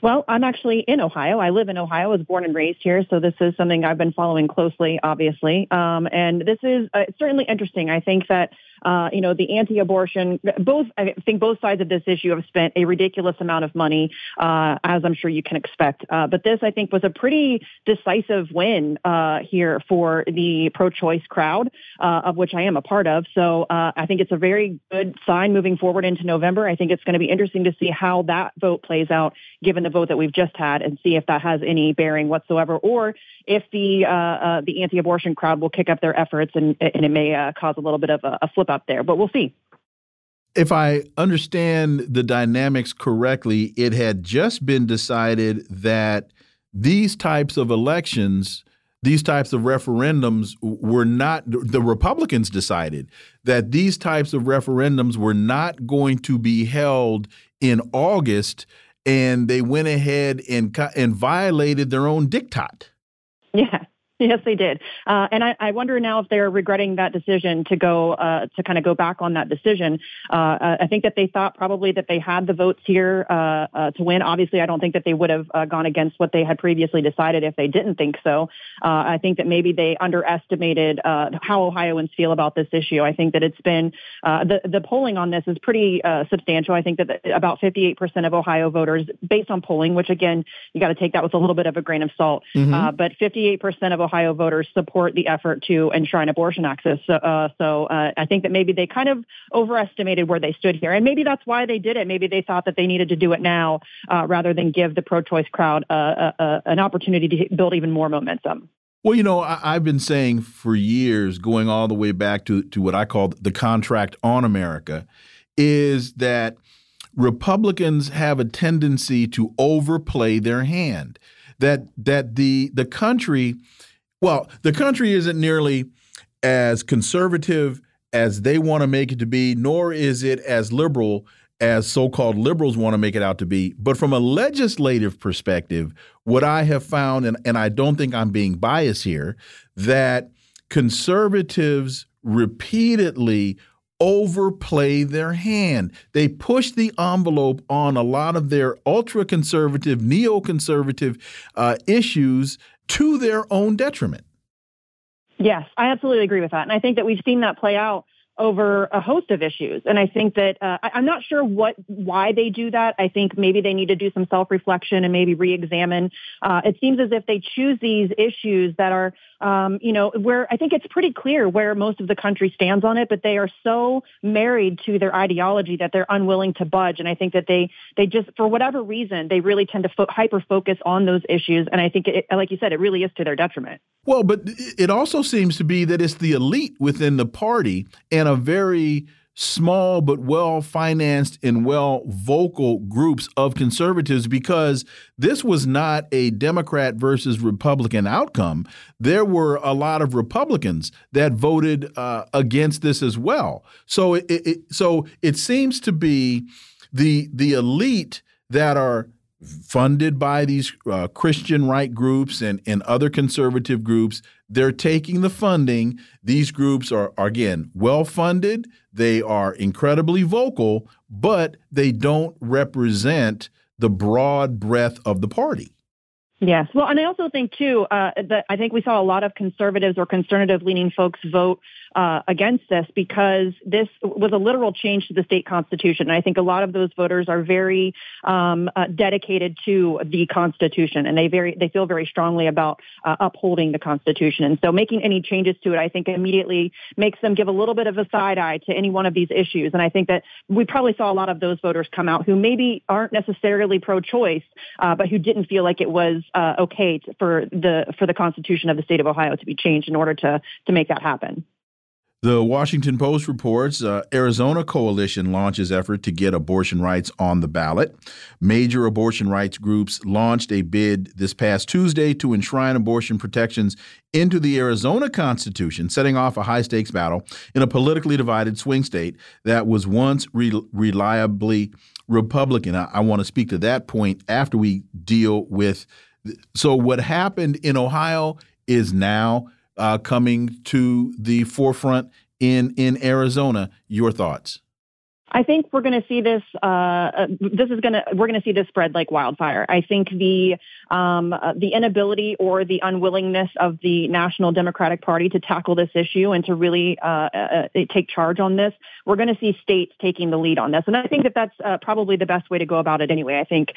Well, I'm actually in Ohio. I live in Ohio. I was born and raised here, so this is something I've been following closely, obviously. Um, and this is uh, certainly interesting. I think that Uh, you know, the anti-abortion, both, I think both sides of this issue have spent a ridiculous amount of money, uh, as I'm sure you can expect. Uh, but this, I think, was a pretty decisive win uh, here for the pro-choice crowd, uh, of which I am a part of. So I think it's a very good sign moving forward into November. I think it's going to be interesting to see how that vote plays out, given the vote that we've just had, and see if that has any bearing whatsoever, or if the uh, uh, the anti-abortion crowd will kick up their efforts and, and it may uh, cause a little bit of a, a flip up there. But we'll see. If I understand the dynamics correctly, it had just been decided that these types of elections, these types of referendums were not, the Republicans decided that these types of referendums were not going to be held in August, and they went ahead and, and violated their own diktat. Yeah. Yes, they did. Uh, and I, I, wonder now if they're regretting that decision to go uh, to kind of go back on that decision. Uh, I think that they thought probably that they had the votes here uh, uh, to win. Obviously, I don't think that they would have uh, gone against what they had previously decided if they didn't think so. I think that maybe they underestimated how Ohioans feel about this issue. I think that it's been the the polling on this is pretty substantial. I think that about 58% of Ohio voters, based on polling, which again you got to take that with a little bit of a grain of salt, mm-hmm. but 58% of Ohio voters support the effort to enshrine abortion access. Uh, so uh, I think that maybe they kind of overestimated where they stood here, and maybe that's why they did it. Maybe they thought that they needed to do it now uh, rather than give the pro-choice crowd uh, uh, uh, an opportunity to build even more momentum. Well, you know, I, have been saying for years, going all the way back to, to what I call the contract on America, is that Republicans have a tendency to overplay their hand. That that the the country well, the country isn't nearly as conservative as they want to make it to be, nor is it as liberal as so called liberals want to make it out to be. But from a legislative perspective, what I have found, and, and I don't think I'm being biased here, that conservatives repeatedly overplay their hand. They push the envelope on a lot of their ultra conservative, neoconservative uh, issues to their own detriment. Yes, I absolutely agree with that. And I think that we've seen that play out over a host of issues. And I think that uh, I, am not sure what why they do that. I think maybe they need to do some self reflection and maybe re-examine. Uh, it seems as if they choose these issues that are, um, you know, where I think it's pretty clear where most of the country stands on it, but they are so married to their ideology that they're unwilling to budge. And I think that they they just for whatever reason they really tend to fo- hyper focus on those issues. And I think, it, like you said, it really is to their detriment. Well, but it also seems to be that it's the elite within the party and a very small but well financed and well vocal groups of conservatives because this was not a Democrat versus Republican outcome. There were a lot of Republicans that voted uh, against this as well. So it, it, so it seems to be the the elite that are funded by these uh, Christian right groups and, and other conservative groups. They're taking the funding. These groups are, are, again, well funded. They are incredibly vocal, but they don't represent the broad breadth of the party. Yes. Well, and I also think, too, uh, that I think we saw a lot of conservatives or conservative leaning folks vote uh, against this because this was a literal change to the state constitution. And I think a lot of those voters are very um, uh, dedicated to the Constitution, and they very they feel very strongly about uh, upholding the Constitution. And so, making any changes to it, I think, immediately makes them give a little bit of a side eye to any one of these issues. And I think that we probably saw a lot of those voters come out who maybe aren't necessarily pro-choice, uh, but who didn't feel like it was uh, okay to, for the for the Constitution of the state of Ohio to be changed in order to to make that happen. The Washington Post reports uh, Arizona coalition launches effort to get abortion rights on the ballot. Major abortion rights groups launched a bid this past Tuesday to enshrine abortion protections into the Arizona Constitution, setting off a high stakes battle in a politically divided swing state that was once re reliably Republican. I, I want to speak to that point after we deal with. So, what happened in Ohio is now uh, coming to the forefront in in Arizona. Your thoughts? I think we're going to see this. Uh, uh, this is going to we're going to see this spread like wildfire. I think the um, uh, the inability or the unwillingness of the National Democratic Party to tackle this issue and to really uh, uh, uh take charge on this, we're going to see states taking the lead on this. And I think that that's probably the best way to go about it anyway. I think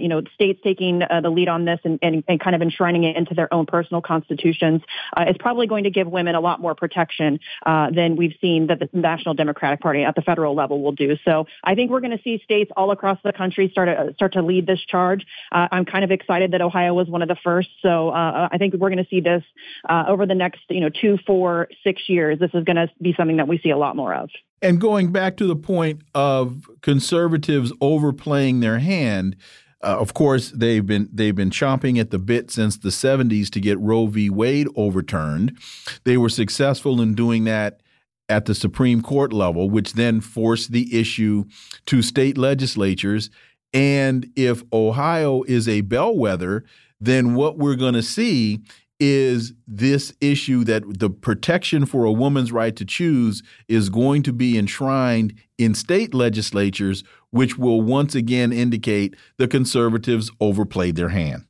you know states taking the lead on this and, and, and, kind of enshrining it into their own personal constitutions is probably going to give women a lot more protection than we've seen that the National Democratic Party at the federal level will do. So I think we're going to see states all across the country start to start to lead this charge. Uh, I'm kind of excited that Ohio was one of the first. So uh, I think we're going to see this uh, over the next you know two, four, six years. This is going to be something that we see a lot more of. And going back to the point of conservatives overplaying their hand. Uh, of course, they've been they've been chomping at the bit since the 70s to get Roe v. Wade overturned. They were successful in doing that at the Supreme Court level, which then forced the issue to state legislatures. And if Ohio is a bellwether, then what we're going to see is this issue that the protection for a woman's right to choose is going to be enshrined in state legislatures, which will once again indicate the conservatives overplayed their hand.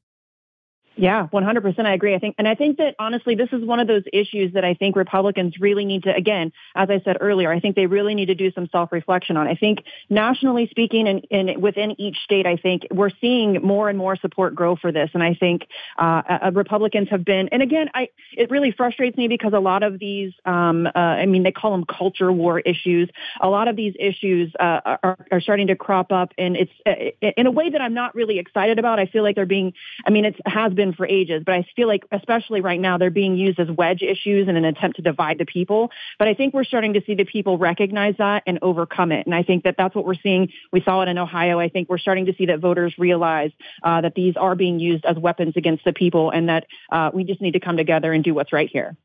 Yeah, 100%. I agree. I think, and I think that honestly, this is one of those issues that I think Republicans really need to, again, as I said earlier, I think they really need to do some self-reflection on. I think nationally speaking and, and within each state, I think we're seeing more and more support grow for this. And I think uh, uh, Republicans have been, and again, I, it really frustrates me because a lot of these, um, uh, I mean, they call them culture war issues. A lot of these issues uh, are, are starting to crop up and it's uh, in a way that I'm not really excited about. I feel like they're being, I mean, it has been been for ages, but I feel like, especially right now, they're being used as wedge issues in an attempt to divide the people. But I think we're starting to see the people recognize that and overcome it. And I think that that's what we're seeing. We saw it in Ohio. I think we're starting to see that voters realize uh, that these are being used as weapons against the people and that uh, we just need to come together and do what's right here.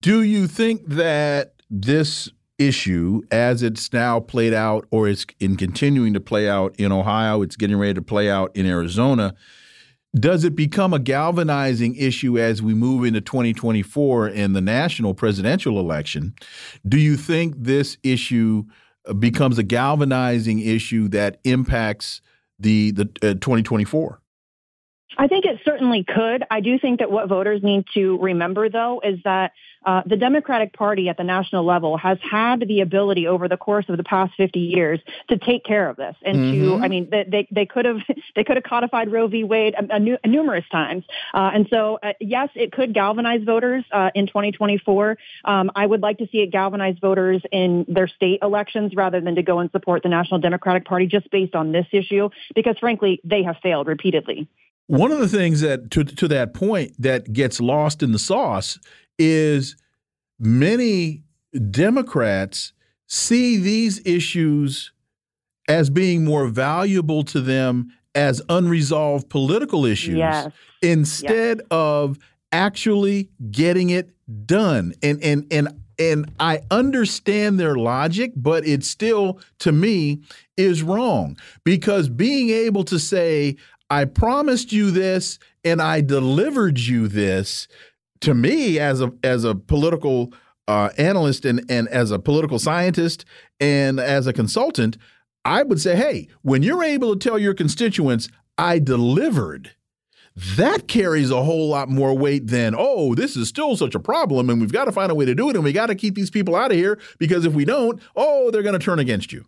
Do you think that this issue as it's now played out or it's in continuing to play out in Ohio, it's getting ready to play out in Arizona does it become a galvanizing issue as we move into 2024 in the national presidential election? Do you think this issue uh, becomes a galvanizing issue that impacts the the uh, 2024? I think it certainly could. I do think that what voters need to remember, though, is that uh, the Democratic Party at the national level has had the ability over the course of the past 50 years to take care of this and mm-hmm. to, I mean, they, they could have they could have codified Roe v. Wade a, a, a numerous times. Uh, and so, uh, yes, it could galvanize voters uh, in 2024. Um, I would like to see it galvanize voters in their state elections rather than to go and support the National Democratic Party just based on this issue, because frankly, they have failed repeatedly. One of the things that, to, to that point, that gets lost in the sauce is many Democrats see these issues as being more valuable to them as unresolved political issues yes. instead yes. of actually getting it done. And and and and I understand their logic, but it still to me is wrong because being able to say I promised you this and I delivered you this to me as a as a political uh, analyst and and as a political scientist and as a consultant, I would say, hey, when you're able to tell your constituents, I delivered. That carries a whole lot more weight than, oh, this is still such a problem and we've got to find a way to do it and we got to keep these people out of here because if we don't, oh, they're going to turn against you.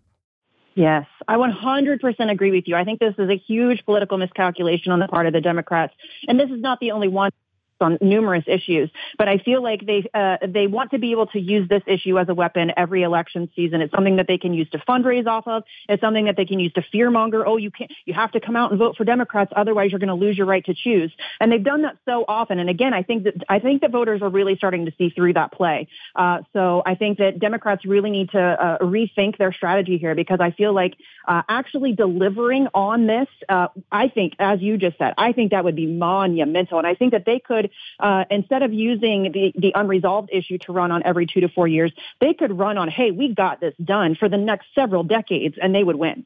Yes, I 100% agree with you. I think this is a huge political miscalculation on the part of the Democrats. And this is not the only one on numerous issues. But I feel like they uh, they want to be able to use this issue as a weapon every election season. It's something that they can use to fundraise off of. It's something that they can use to fearmonger. Oh, you can't. You have to come out and vote for Democrats, otherwise you're going to lose your right to choose. And they've done that so often. And again, I think that I think that voters are really starting to see through that play. Uh, so I think that Democrats really need to uh, rethink their strategy here because I feel like uh, actually delivering on this, uh, I think, as you just said, I think that would be monumental. And I think that they could uh, instead of using the, the unresolved issue to run on every two to four years, they could run on, hey, we got this done for the next several decades, and they would win.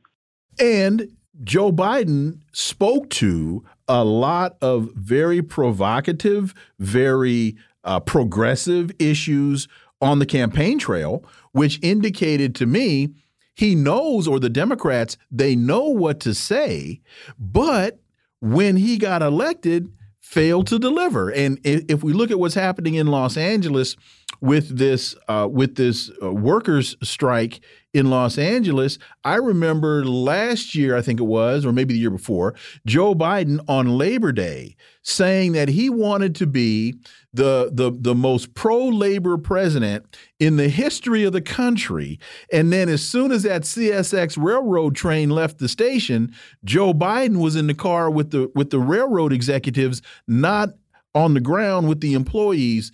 And Joe Biden spoke to a lot of very provocative, very uh, progressive issues on the campaign trail, which indicated to me he knows, or the Democrats, they know what to say, but when he got elected, failed to deliver. And if we look at what's happening in Los Angeles with this uh, with this uh, workers' strike in Los Angeles, I remember last year, I think it was, or maybe the year before, Joe Biden on Labor Day saying that he wanted to be the the the most pro labor president in the history of the country. And then as soon as that CSX railroad train left the station, Joe Biden was in the car with the with the railroad executives, not on the ground with the employees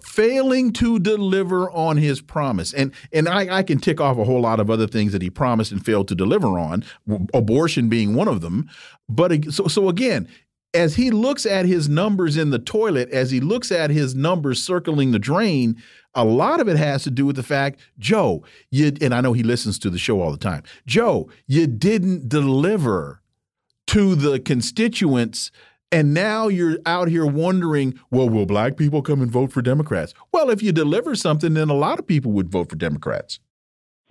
failing to deliver on his promise and and I, I, can tick off a whole lot of other things that he promised and failed to deliver on abortion being one of them but so so again as he looks at his numbers in the toilet, as he looks at his numbers circling the drain, a lot of it has to do with the fact, Joe, you and I know he listens to the show all the time. Joe, you didn't deliver to the constituents and now you're out here wondering, well, will black people come and vote for Democrats? Well, if you deliver something, then a lot of people would vote for Democrats.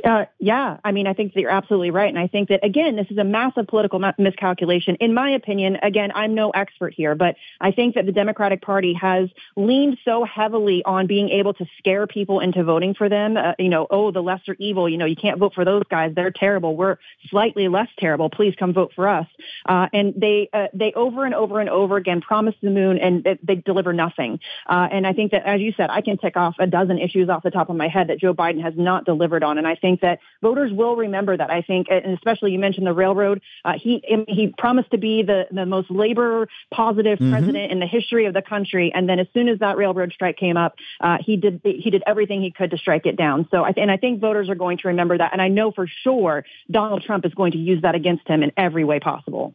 Uh, yeah, I mean, I think that you're absolutely right. And I think that, again, this is a massive political miscalculation. In my opinion, again, I'm no expert here, but I think that the Democratic Party has leaned so heavily on being able to scare people into voting for them. Uh, you know, oh, the lesser evil, you know, you can't vote for those guys. They're terrible. We're slightly less terrible. Please come vote for us. Uh, and they, uh, they over and over and over again promise the moon and they, they deliver nothing. Uh, and I think that, as you said, I can tick off a dozen issues off the top of my head that Joe Biden has not delivered on. And I think think that voters will remember that. I think, and especially you mentioned the railroad. Uh, he he promised to be the the most labor positive mm-hmm. president in the history of the country, and then as soon as that railroad strike came up, uh, he did he did everything he could to strike it down. So, I, and I think voters are going to remember that, and I know for sure Donald Trump is going to use that against him in every way possible.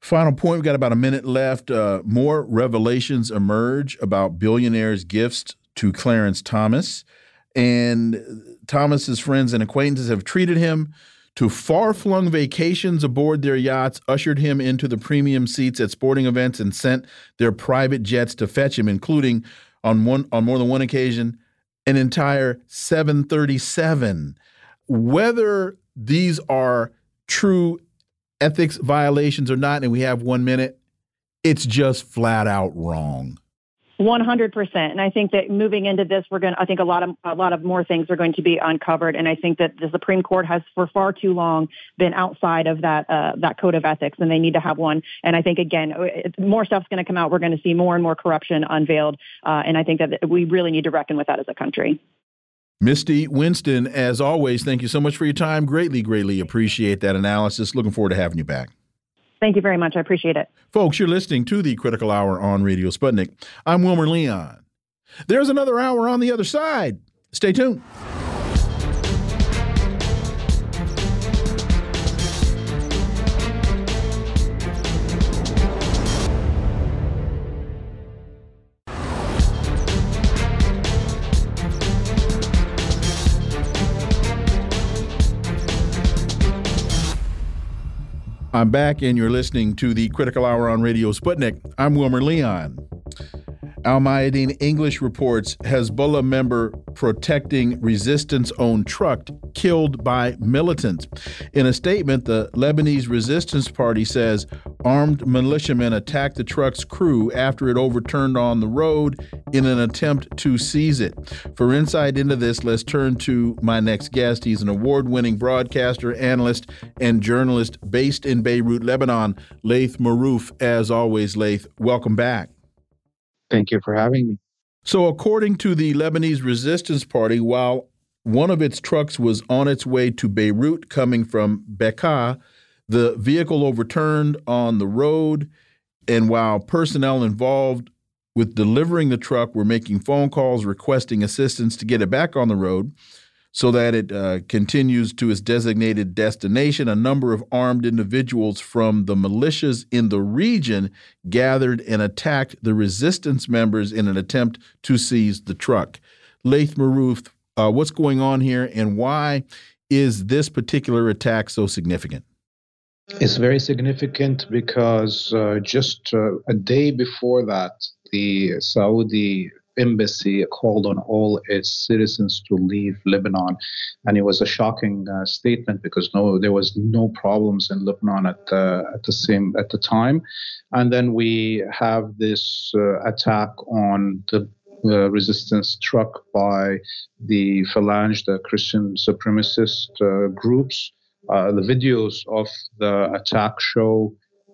Final point. We've got about a minute left. Uh, more revelations emerge about billionaires' gifts to Clarence Thomas. And Thomas's friends and acquaintances have treated him to far-flung vacations aboard their yachts, ushered him into the premium seats at sporting events, and sent their private jets to fetch him, including on one on more than one occasion an entire 737. Whether these are true ethics violations or not, and we have one minute, it's just flat out wrong. 100%. And I think that moving into this, we're going to, I think a lot of, a lot of more things are going to be uncovered. And I think that the Supreme Court has for far too long been outside of that, uh, that code of ethics and they need to have one. And I think again, more stuff's going to come out. We're going to see more and more corruption unveiled. Uh, and I think that we really need to reckon with that as a country. Misty Winston, as always, thank you so much for your time. Greatly, greatly appreciate that analysis. Looking forward to having you back. Thank you very much. I appreciate it. Folks, you're listening to the Critical Hour on Radio Sputnik. I'm Wilmer Leon. There's another hour on the other side. Stay tuned. I'm back, and you're listening to the Critical Hour on Radio Sputnik. I'm Wilmer Leon. Al Mayadeen English reports Hezbollah member protecting resistance owned truck killed by militants. In a statement, the Lebanese Resistance Party says armed militiamen attacked the truck's crew after it overturned on the road in an attempt to seize it. For insight into this, let's turn to my next guest. He's an award winning broadcaster, analyst, and journalist based in Beirut, Lebanon, Laith Marouf. As always, Laith, welcome back. Thank you for having me. So, according to the Lebanese Resistance Party, while one of its trucks was on its way to Beirut coming from Bekaa, the vehicle overturned on the road. And while personnel involved with delivering the truck were making phone calls requesting assistance to get it back on the road, so that it uh, continues to its designated destination. A number of armed individuals from the militias in the region gathered and attacked the resistance members in an attempt to seize the truck. Laith Marouf, uh, what's going on here and why is this particular attack so significant? It's very significant because uh, just uh, a day before that, the Saudi embassy called on all its citizens to leave Lebanon, and it was a shocking uh, statement because no, there was no problems in Lebanon at the at the same at the time, and then we have this uh, attack on the uh, resistance truck by the Phalange, the Christian supremacist uh, groups. Uh, the videos of the attack show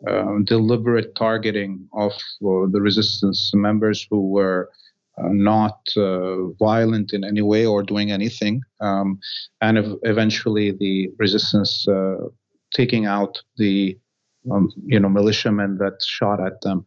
um, deliberate targeting of uh, the resistance members who were uh, not uh, violent in any way or doing anything, um, and ev- eventually the resistance taking out the um, you know militiamen that shot at them.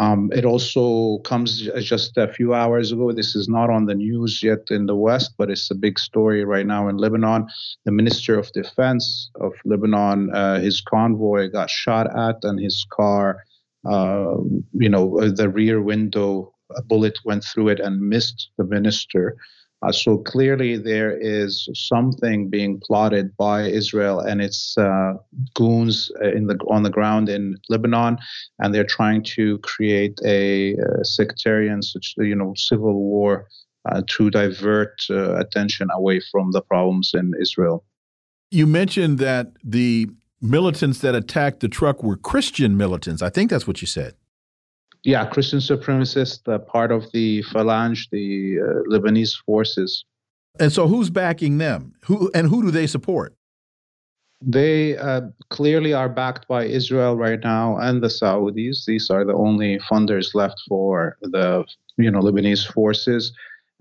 Um, it also comes just a few hours ago. This is not on the news yet in the West, but it's a big story right now in Lebanon. The Minister of Defense of Lebanon, uh, his convoy got shot at, and his car, uh, you know, the rear window, a bullet went through it and missed the minister. Uh, so clearly, there is something being plotted by Israel and its uh, goons uh, in the on the ground in Lebanon, and they're trying to create a, a sectarian, such you know, civil war uh, to divert uh, attention away from the problems in Israel. You mentioned that the militants that attacked the truck were Christian militants. I think that's what you said yeah, Christian supremacist, uh, part of the Phalange, the uh, Lebanese forces. And so, who's backing them? Who and who do they support? They uh, clearly are backed by Israel right now and the Saudis. These are the only funders left for the you know Lebanese forces,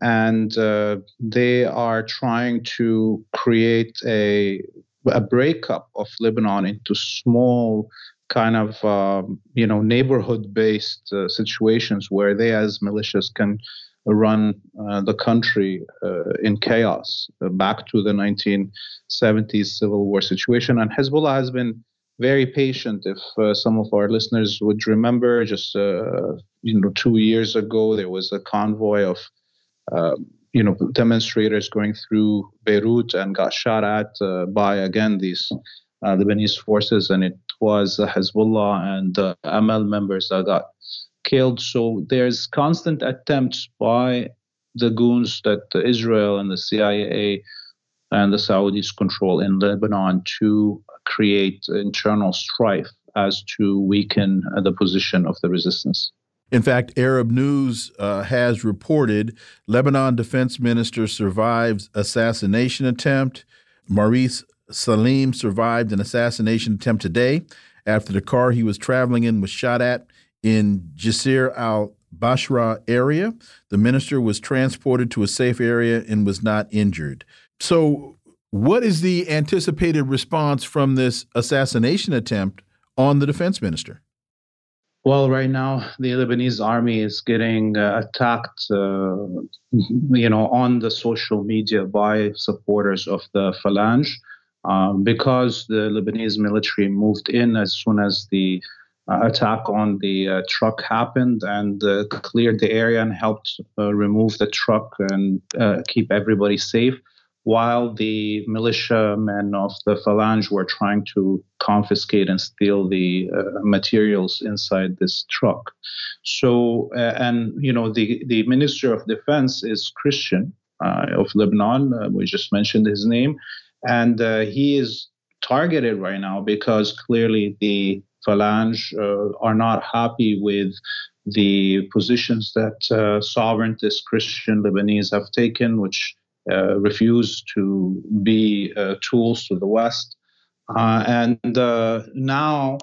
and uh, they are trying to create a a breakup of Lebanon into small kind of um, you know neighborhood-based uh, situations where they, as militias, can run uh, the country uh, in chaos uh, back to the 1970s civil war situation. And Hezbollah has been very patient. If uh, some of our listeners would remember, just uh, you know, two years ago, there was a convoy of you know demonstrators going through Beirut and got shot at by again these Lebanese forces, and it was Hezbollah and Amal members that got killed. So there's constant attempts by the goons that Israel and the CIA and the Saudis control in Lebanon to create internal strife as to weaken the position of the resistance. In fact, Arab News uh, has reported Lebanon defense minister survives assassination attempt. Maurice Slim survived an assassination attempt today after the car he was traveling in was shot at in Jisr al Basha area. The minister was transported to a safe area and was not injured. So, what is the anticipated response from this assassination attempt on the defense minister? Well, right now the Lebanese army is getting uh, attacked, uh, you know, on the social media by supporters of the Phalange um, because the Lebanese military moved in as soon as the uh, attack on the uh, truck happened and uh, cleared the area and helped uh, remove the truck and uh, keep everybody safe, while the militiamen of the Phalange were trying to confiscate and steal the uh, materials inside this truck. So, and you know, the the Minister of Defense is Christian of Lebanon. we just mentioned his name and uh, he is targeted right now because clearly the Phalange uh, are not happy with the positions that uh, sovereigntist Christian Lebanese have taken, which uh, refuse to be uh, tools to the West. Uh, and uh, now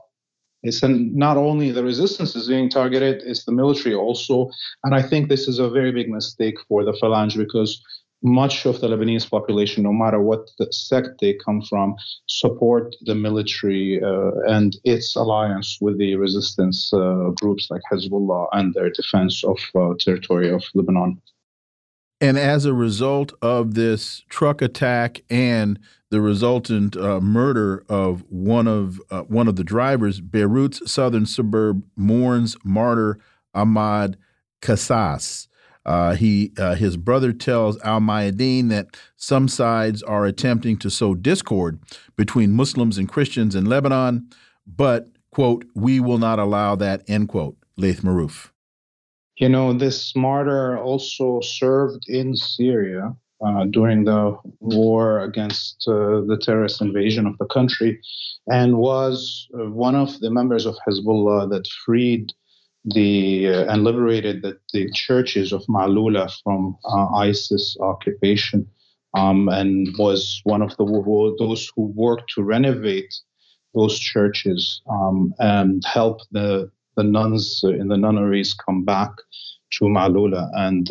it's an, not only the resistance is being targeted, it's the military also. And I think this is a very big mistake for the Phalange because much of the Lebanese population, no matter what the sect they come from, support the military uh, and its alliance with the resistance uh, groups like Hezbollah and their defense of uh, territory of Lebanon. And as a result of this truck attack and the resultant uh, murder of one of uh, one of the drivers, Beirut's southern suburb mourns martyr Ahmad Kassas. Uh, he uh, his brother tells Al Mayadeen that some sides are attempting to sow discord between Muslims and Christians in Lebanon, but quote we will not allow that end quote. Laith Marouf. You know, this martyr also served in Syria uh, during the war against uh, the terrorist invasion of the country and was uh, one of the members of Hezbollah that freed the uh, and liberated the, the, churches of Malula from uh, ISIS occupation um, and was one of the those who worked to renovate those churches um, and help the the nuns in the nunneries come back to Malula. And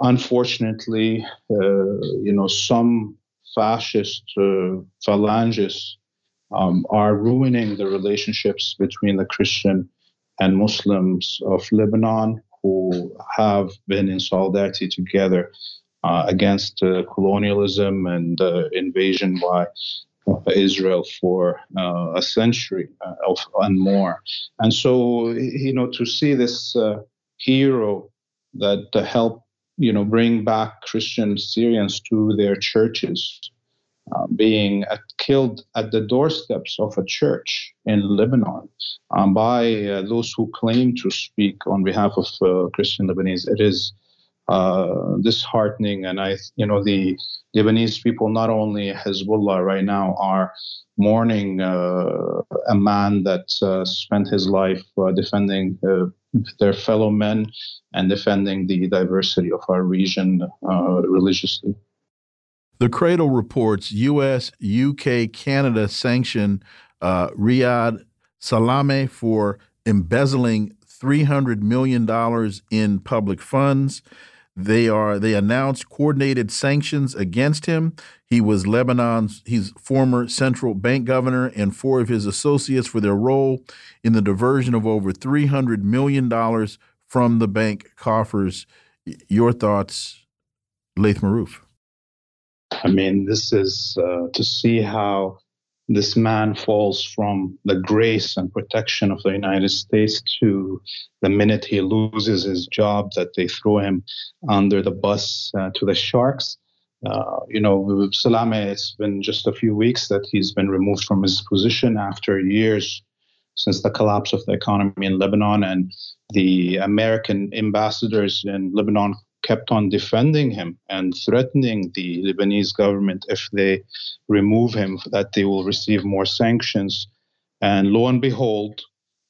unfortunately, uh, you know, some fascist uh, phalanges um, are ruining the relationships between the Christian and Muslims of Lebanon who have been in solidarity together uh, against uh, colonialism and uh, invasion by Israel for uh, a century and more. And so, you know, to see this hero that helped you know, bring back Christian Syrians to their churches, uh, being killed at the doorsteps of a church in Lebanon um, by uh, those who claim to speak on behalf of uh, Christian Lebanese. It is uh, disheartening, and I, you know, the Lebanese people, not only Hezbollah right now, are mourning uh, a man that uh, spent his life defending their fellow men and defending the diversity of our region religiously. The Cradle reports U.S., UK, Canada sanction uh, Riyad Salameh for embezzling $300 million in public funds. They are they announced coordinated sanctions against him. He was Lebanon's he's former central bank governor and four of his associates for their role in the diversion of over 300 million dollars from the bank coffers. Your thoughts, Laith Marouf? I mean, this is uh, to see how this man falls from the grace and protection of the United States to the minute he loses his job that they throw him under the bus uh, to the sharks. Uh, you know, Salameh, it's been just a few weeks that he's been removed from his position after years since the collapse of the economy in Lebanon. And the American ambassadors in Lebanon kept on defending him and threatening the Lebanese government if they remove him, that they will receive more sanctions. And lo and behold,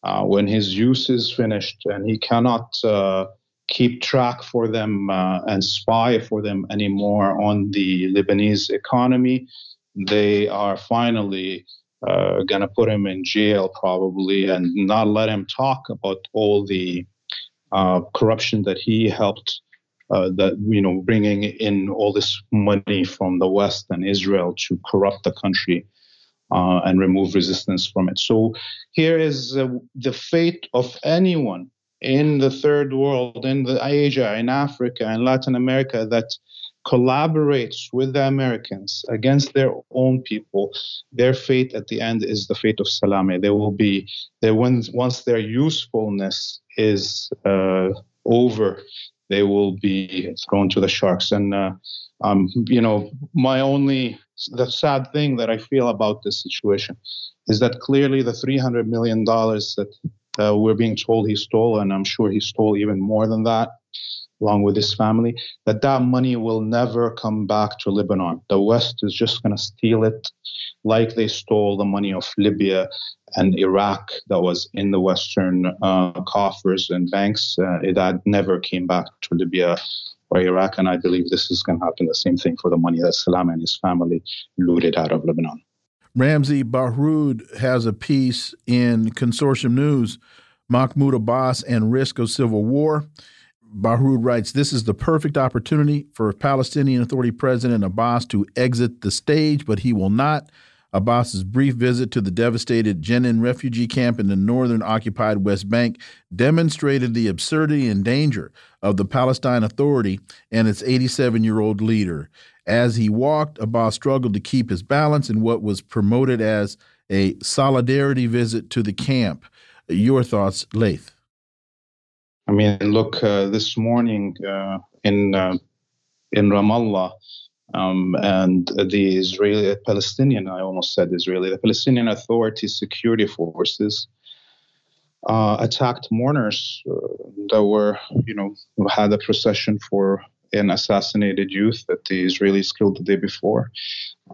uh, when his use is finished and he cannot uh, keep track for them uh, and spy for them anymore on the Lebanese economy, they are finally uh, going to put him in jail probably and not let him talk about all the uh, corruption that he helped that you know bringing in all this money from the West and Israel to corrupt the country uh, and remove resistance from it. So here is uh, the fate of anyone in the third world, in the Asia, in Africa, in Latin America that collaborates with the Americans against their own people, their fate at the end is the fate of Salameh. They will be, they once once their usefulness is uh, over, they will be thrown to the sharks. And uh, um, you know, my only the sad thing that I feel about this situation is that clearly the 300 million dollars that uh, we're being told he stole, and I'm sure he stole even more than that, along with his family, that that money will never come back to Lebanon. The West is just going to steal it like they stole the money of Libya and Iraq that was in the Western uh, coffers and banks. Uh, that never came back to Libya or Iraq. And I believe this is going to happen the same thing for the money that Salam and his family looted out of Lebanon. Ramzy Baroud has a piece in Consortium News Mahmoud Abbas and Risk of Civil War. Baroud writes, This is the perfect opportunity for Palestinian Authority President Abbas to exit the stage, but he will not. Abbas's brief visit to the devastated Jenin refugee camp in the northern occupied West Bank demonstrated the absurdity and danger of the Palestine Authority and its 87 year old leader. As he walked, Abbas struggled to keep his balance in what was promoted as a solidarity visit to the camp. Your thoughts, Laith? I mean, look, uh, this morning uh, in uh, in Ramallah, um, and the Israeli Palestinian, I almost said Israeli, the Palestinian Authority security forces uh, attacked mourners uh, that were, you know, had a procession for an assassinated youth that the Israelis killed the day before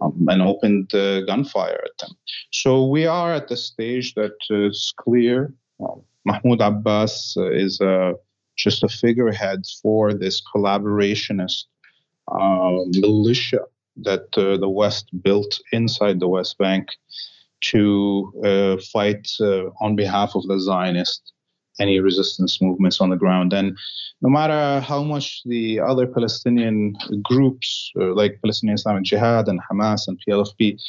um, and opened uh, gunfire at them. So we are at the stage that it's clear um, Mahmoud Abbas uh, is uh, just a figurehead for this collaborationist uh, militia that uh, the West built inside the West Bank to uh, fight uh, on behalf of the Zionist any resistance movements on the ground. And no matter how much the other Palestinian groups, uh, like Palestinian Islamic Jihad and Hamas and PLFP,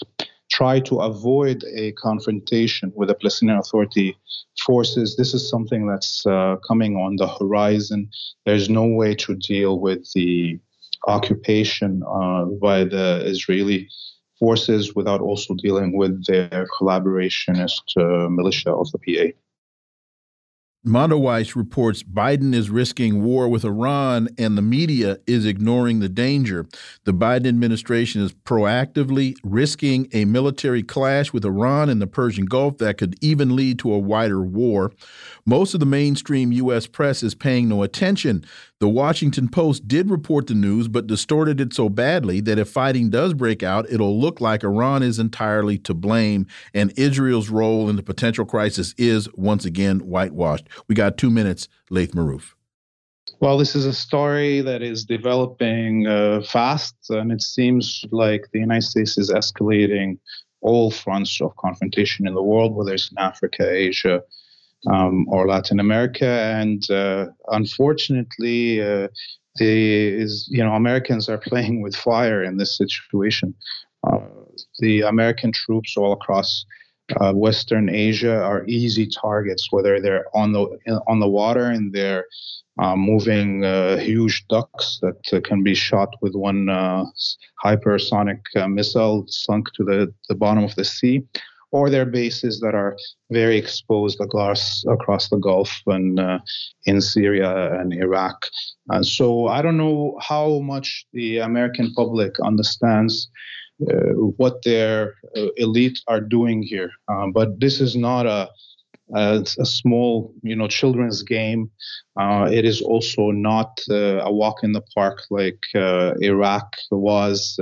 try to avoid a confrontation with the Palestinian Authority forces, this is something that's uh, coming on the horizon. There's no way to deal with the occupation uh, by the Israeli forces without also dealing with their collaborationist uh, militia of the PA. Mondoweiss reports Biden is risking war with Iran and the media is ignoring the danger. The Biden administration is proactively risking a military clash with Iran in the Persian Gulf that could even lead to a wider war. Most of the mainstream U.S. press is paying no attention. The Washington Post did report the news, but distorted it so badly that if fighting does break out, it'll look like Iran is entirely to blame, and Israel's role in the potential crisis is once again whitewashed. We got two minutes, Laith Marouf. Well, this is a story that is developing uh, fast, and it seems like the United States is escalating all fronts of confrontation in the world, whether it's in Africa, Asia, um, or Latin America. And uh, unfortunately, uh, the is you know Americans are playing with fire in this situation. Uh, the American troops all across uh, Western Asia are easy targets, whether they're on the on the water and they're uh, moving uh, huge ducks that uh, can be shot with one uh, hypersonic uh, missile sunk to the, the bottom of the sea, or their bases that are very exposed across across the Gulf and uh, in Syria and Iraq. And so I don't know how much the American public understands. Uh, what their uh, elite are doing here, uh, but this is not a a, small, you know, children's game. Uh, it is also not uh, a walk in the park like uh, Iraq was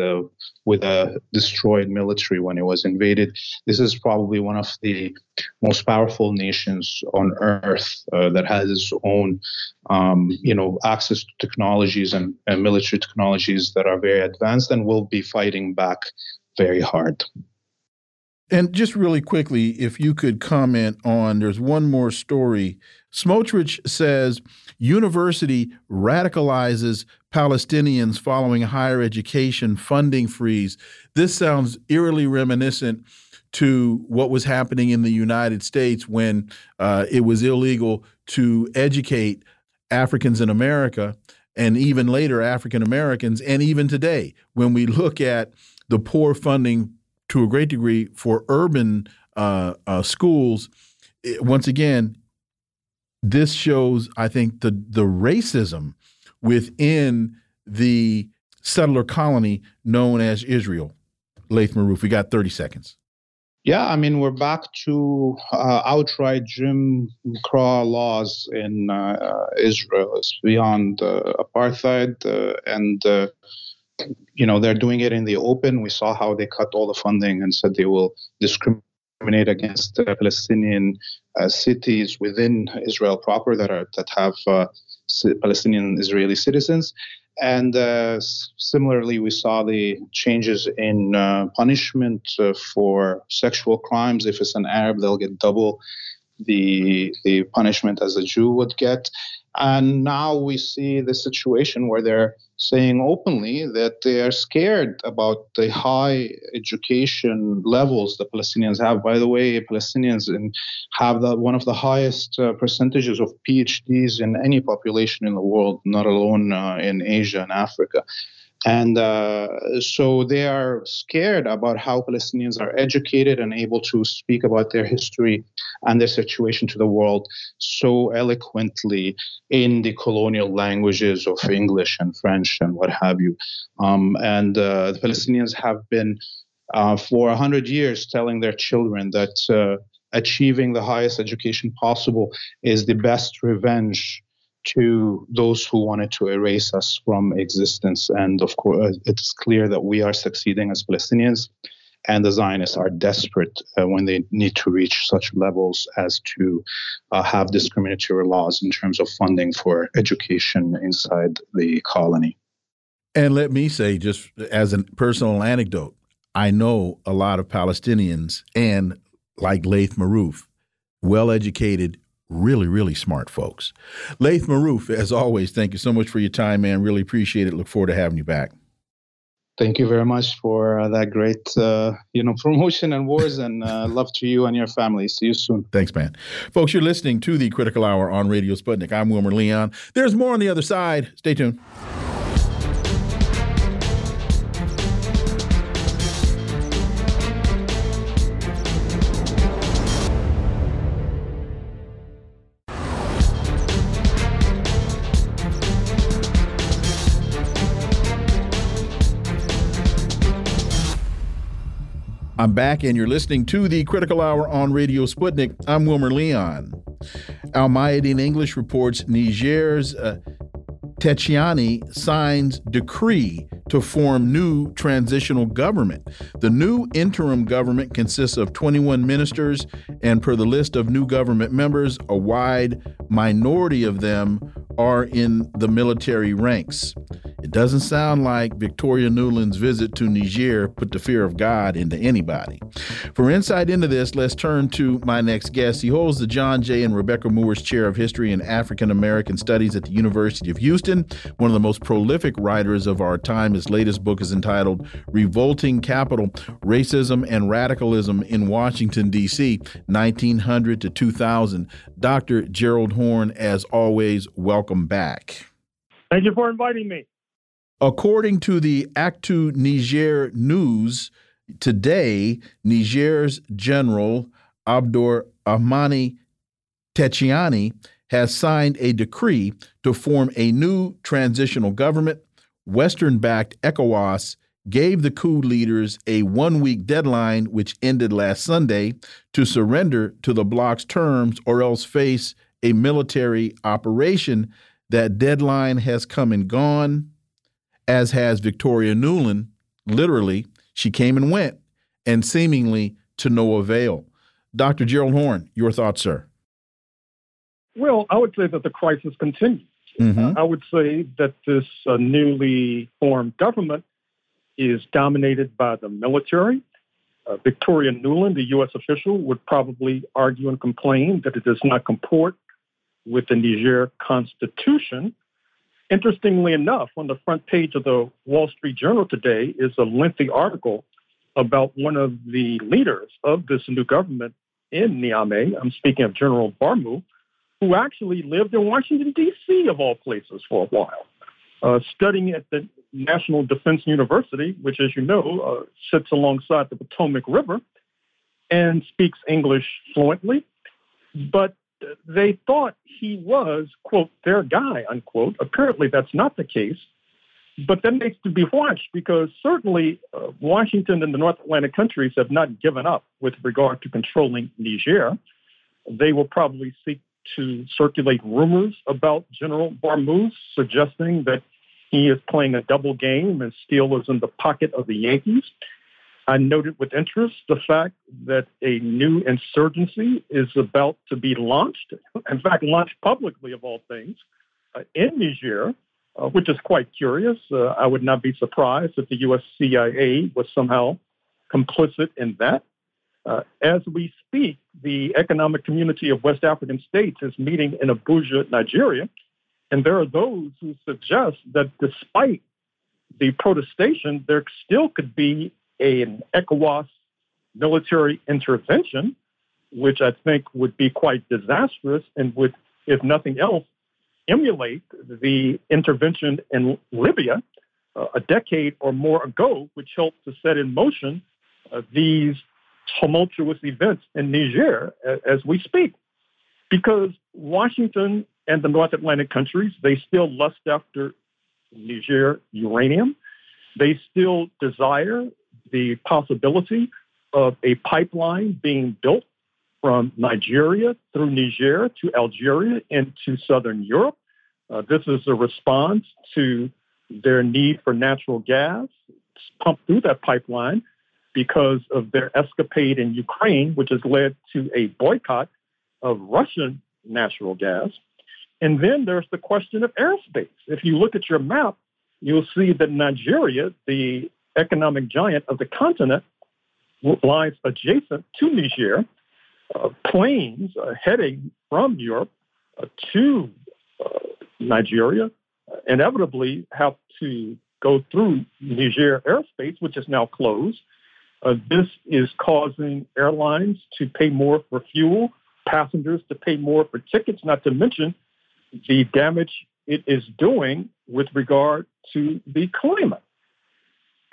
with a destroyed military when it was invaded. This is probably one of the most powerful nations on earth uh, that has its own, um, you know, access to technologies and, and military technologies that are very advanced and will be fighting back very hard. And just really quickly, if you could comment on there's one more story. Smotrich says university radicalizes Palestinians following higher education funding freeze. This sounds eerily reminiscent to what was happening in the United States when uh, it was illegal to educate Africans in America and even later African Americans, and even today, when we look at the poor funding to a great degree for urban uh, uh, schools. It, once again, this shows, I think, the the racism within the settler colony known as Israel. Laith Marouf, we got 30 seconds. Yeah, I mean, we're back to uh, outright Jim Crow laws in uh, Israel. It's beyond uh, apartheid, uh, and uh, you know, they're doing it in the open. We saw how they cut all the funding and said they will discriminate against Palestinian uh, cities within Israel proper that are that have uh, Palestinian Israeli citizens. And uh, similarly, we saw the changes in uh, punishment uh, for sexual crimes. If it's an Arab, they'll get double the the punishment as a Jew would get. And now we see the situation where they're saying openly that they are scared about the high education levels the Palestinians have. By the way, Palestinians have the, one of the highest uh, percentages of PhDs in any population in the world, not alone uh, in Asia and Africa. And uh, so they are scared about how Palestinians are educated and able to speak about their history and their situation to the world so eloquently in the colonial languages of English and French and what have you. Um, and uh, the Palestinians have been uh, for 100 years telling their children that uh, achieving the highest education possible is the best revenge to those who wanted to erase us from existence. And of course, it's clear that we are succeeding as Palestinians, and the Zionists are desperate uh, when they need to reach such levels as to uh, have discriminatory laws in terms of funding for education inside the colony. And let me say, just as a personal anecdote, I know a lot of Palestinians and like Laith Marouf, well educated, really, really smart folks. Laith Marouf, as always, thank you so much for your time, man. Really appreciate it. Look forward to having you back. Thank you very much for uh, that great, uh, you know, promotion and wars, and uh, love to you and your family. See you soon. Thanks, man. Folks, you're listening to the Critical Hour on Radio Sputnik. I'm Wilmer Leon. There's more on the other side. Stay tuned. I'm back, and you're listening to the Critical Hour on Radio Sputnik. I'm Wilmer Leon. Al Mayadeen English reports Niger's uh, signs decree to form new transitional government. The new interim government consists of 21 ministers, and per the list of new government members, a wide minority of them are in the military ranks. It doesn't sound like Victoria Nuland's visit to Niger put the fear of God into anybody. For insight into this, let's turn to my next guest. He holds the John J. and Rebecca Moores Chair of History and African American Studies at the University of Houston, one of the most prolific writers of our time. His latest book is entitled Revolting Capital Racism and Radicalism in Washington, D.C., 1900 to 2000. Dr. Gerald Horne, as always, welcome back. Thank you for inviting me. According to the Actu Niger News, today, Niger's General Abdur Ahmani Tchiani has signed a decree to form a new transitional government. Western backed ECOWAS gave the coup leaders a one week deadline, which ended last Sunday, to surrender to the bloc's terms or else face a military operation. That deadline has come and gone as has Victoria Nuland. Literally, she came and went, and seemingly to no avail. Dr. Gerald Horne, your thoughts, sir? Well, I would say that the crisis continues. Mm -hmm. I would say that this uh, newly formed government is dominated by the military. Uh, Victoria Nuland, the U.S. official, would probably argue and complain that it does not comport with the Niger Constitution. Interestingly enough, on the front page of the Wall Street Journal today is a lengthy article about one of the leaders of this new government in Niamey. I'm speaking of General Barmou, who actually lived in Washington, D.C., of all places, for a while, uh, studying at the National Defense University, which, as you know, uh, sits alongside the Potomac River and speaks English fluently. But they thought he was, quote, their guy, unquote. Apparently, that's not the case. But that needs to be watched because certainly uh, Washington and the North Atlantic countries have not given up with regard to controlling Niger. They will probably seek to circulate rumors about General Barmus, suggesting that he is playing a double game and still is in the pocket of the Yankees. I noted with interest the fact that a new insurgency is about to be launched, in fact, launched publicly of all things, uh, in Niger, uh, which is quite curious. Uh, I would not be surprised if the U.S. CIA was somehow complicit in that. Uh, as we speak, the Economic Community of West African States is meeting in Abuja, Nigeria, and there are those who suggest that despite the protestation, there still could be an ECOWAS military intervention, which I think would be quite disastrous and would, if nothing else, emulate the intervention in Libya uh, a decade or more ago, which helped to set in motion uh, these tumultuous events in Niger as we speak. Because Washington and the North Atlantic countries, they still lust after Niger uranium. They still desire the possibility of a pipeline being built from Nigeria through Niger to Algeria into southern Europe. Uh, this is a response to their need for natural gas pumped through that pipeline because of their escapade in Ukraine, which has led to a boycott of Russian natural gas. And then there's the question of airspace. If you look at your map, you'll see that Nigeria, the economic giant of the continent, lies adjacent to Niger. Uh, planes uh, heading from Europe uh, to uh, Nigeria inevitably have to go through Niger airspace, which is now closed. Uh, this is causing airlines to pay more for fuel, passengers to pay more for tickets, not to mention the damage it is doing with regard to the climate.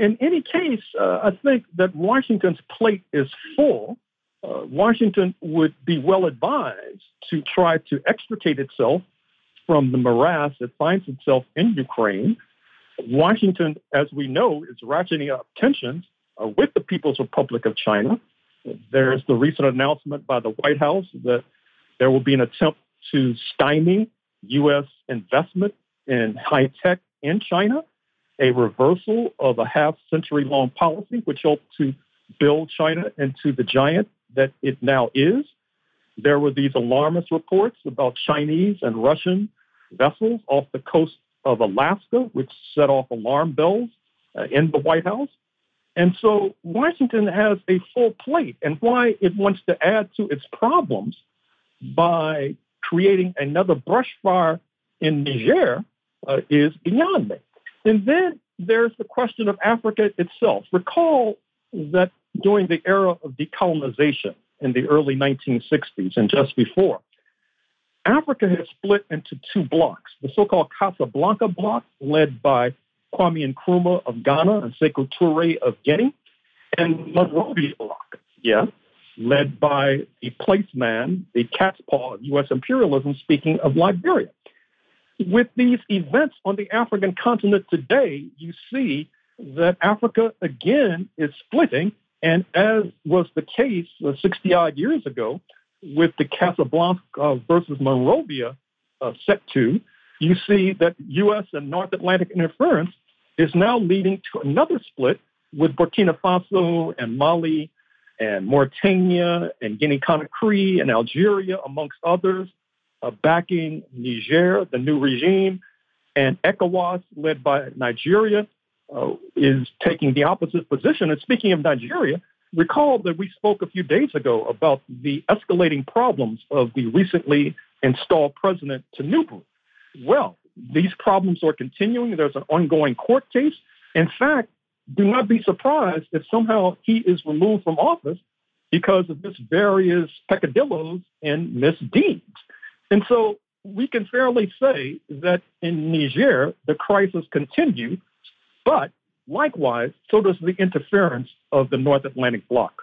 In any case, uh, I think that Washington's plate is full. Uh, Washington would be well advised to try to extricate itself from the morass it finds itself in Ukraine. Washington, as we know, is ratcheting up tensions uh, with the People's Republic of China. There's the recent announcement by the White House that there will be an attempt to stymie U.S. investment in high tech in China, a reversal of a half century long policy which helped to build China into the giant that it now is. There were these alarmist reports about Chinese and Russian vessels off the coast of Alaska, which set off alarm bells uh, in the White House. And so Washington has a full plate, and why it wants to add to its problems by creating another brush fire in Niger uh, is beyond me. And then there's the question of Africa itself. Recall that during the era of decolonization in the early 1960s and just before, Africa had split into two blocks the so called Casablanca bloc, led by Kwame Nkrumah of Ghana and Sekou Toure of Guinea, and Monrovia bloc, yeah, led by the placeman, the cat's paw of U.S. imperialism, speaking of Liberia. With these events on the African continent today, you see that Africa again is splitting. And as was the case 60 odd years ago with the Casablanca versus Monrovia uh, set to, you see that U.S. and North Atlantic interference is now leading to another split with Burkina Faso and Mali and Mauritania and Guinea Conakry and Algeria, amongst others, uh, backing Niger, the new regime, and ECOWAS, led by Nigeria, uh, is taking the opposite position. And speaking of Nigeria, recall that we spoke a few days ago about the escalating problems of the recently installed president Tinubu. Well, these problems are continuing. There's an ongoing court case. In fact, do not be surprised if somehow he is removed from office because of his various peccadillos and misdeeds. And so we can fairly say that in Niger, the crisis continues, but likewise, so does the interference of the North Atlantic bloc.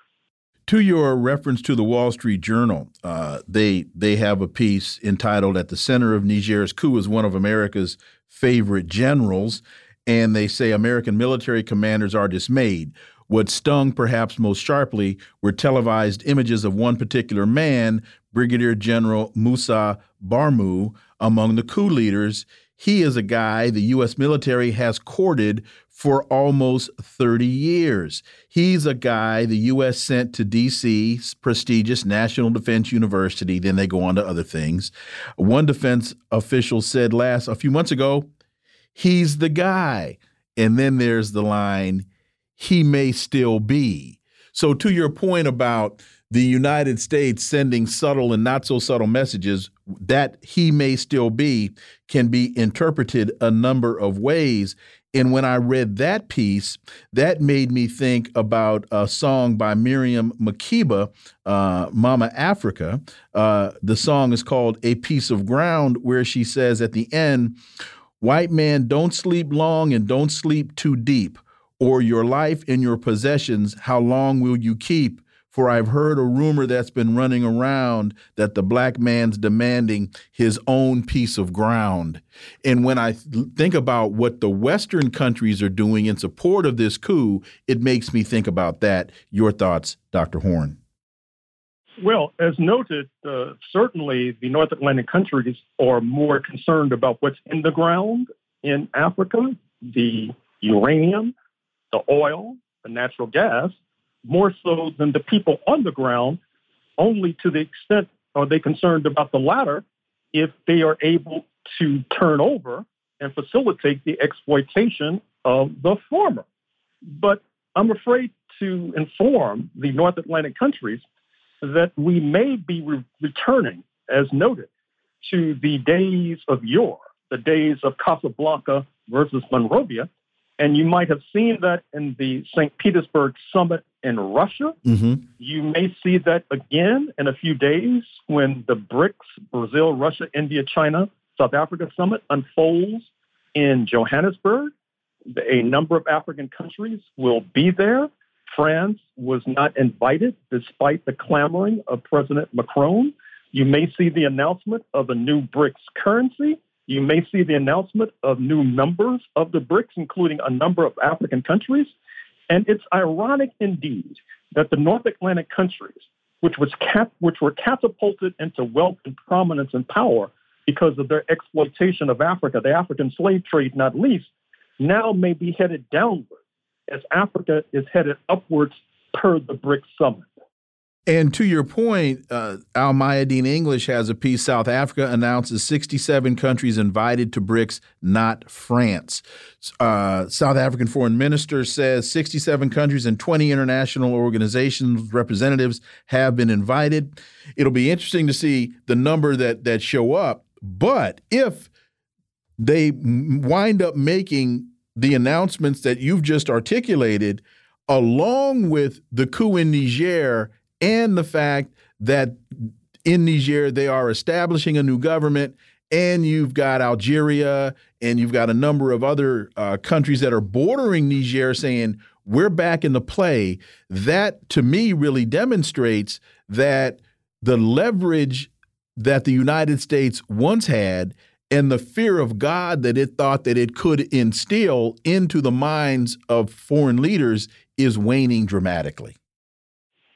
To your reference to the Wall Street Journal, uh, they they have a piece entitled "At the Center of Niger's Coup is one of America's favorite generals," and they say American military commanders are dismayed. What stung perhaps most sharply were televised images of one particular man, Brigadier General Musa Barmou, among the coup leaders. He is a guy the U.S. military has courted for almost 30 years. He's a guy the U.S. sent to D.C., prestigious National Defense University. Then they go on to other things. One defense official said last, a few months ago, he's the guy. And then there's the line, he may still be. So, to your point about the United States sending subtle and not so subtle messages, that he may still be can be interpreted a number of ways. And when I read that piece, that made me think about a song by Miriam Makeba, uh, Mama Africa. Uh, the song is called A Piece of Ground, where she says at the end, White man, don't sleep long and don't sleep too deep, or your life and your possessions, how long will you keep? For I've heard a rumor that's been running around that the black man's demanding his own piece of ground. And when I think about what the Western countries are doing in support of this coup, it makes me think about that. Your thoughts, Dr. Horne? Well, as noted, uh, certainly the North Atlantic countries are more concerned about what's in the ground in Africa, the uranium, the oil, the natural gas, more so than the people on the ground, only to the extent are they concerned about the latter if they are able to turn over and facilitate the exploitation of the former. But I'm afraid to inform the North Atlantic countries that we may be re- returning, as noted, to the days of yore, the days of Casablanca versus Monrovia. And you might have seen that in the St. Petersburg summit in Russia. Mm-hmm. You may see that again in a few days when the BRICS, Brazil, Russia, India, China, South Africa summit unfolds in Johannesburg. A number of African countries will be there. France was not invited despite the clamoring of President Macron. You may see the announcement of a new BRICS currency. You may see the announcement of new members of the BRICS, including a number of African countries. And it's ironic indeed that the North Atlantic countries, which, was cap- which were catapulted into wealth and prominence and power because of their exploitation of Africa, the African slave trade not least, now may be headed downward as Africa is headed upwards per the BRICS summit. And to your point, uh, Al Mayadeen English has a piece. South Africa announces 67 countries invited to BRICS, not France. Uh, South African foreign minister says 67 countries and 20 international organizations representatives have been invited. It'll be interesting to see the number that that show up. But if they wind up making the announcements that you've just articulated, along with the coup in Niger and the fact that in Niger they are establishing a new government, and you've got Algeria and you've got a number of other uh, countries that are bordering Niger saying, we're back in the play. That to me really demonstrates that the leverage that the United States once had and the fear of God that it thought that it could instill into the minds of foreign leaders is waning dramatically.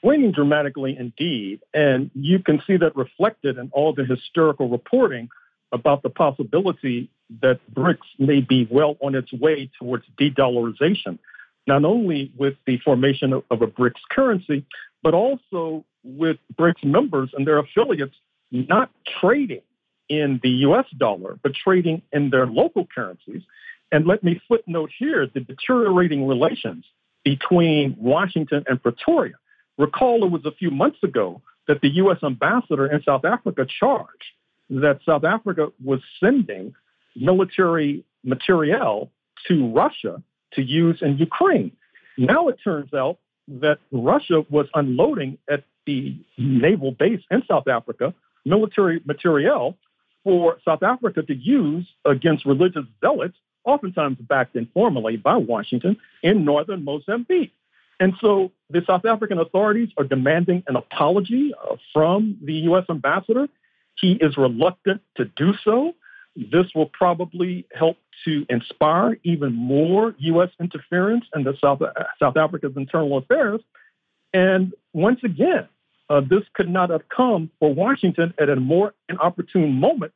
Waning dramatically indeed. And you can see that reflected in all the historical reporting about the possibility that BRICS may be well on its way towards de dollarization, not only with the formation of, of a BRICS currency, but also with BRICS members and their affiliates not trading in the US dollar, but trading in their local currencies. And let me footnote here the deteriorating relations between Washington and Pretoria. Recall it was a few months ago that the US ambassador in South Africa charged that South Africa was sending military materiel to Russia to use in Ukraine. Now it turns out that Russia was unloading at the naval base in South Africa military materiel for South Africa to use against religious zealots, oftentimes backed informally by Washington in northern Mozambique. And so the South African authorities are demanding an apology uh, from the U.S. ambassador. He is reluctant to do so. This will probably help to inspire even more U.S. interference in the South, South Africa's internal affairs. And once again, uh, this could not have come for Washington at a more inopportune moment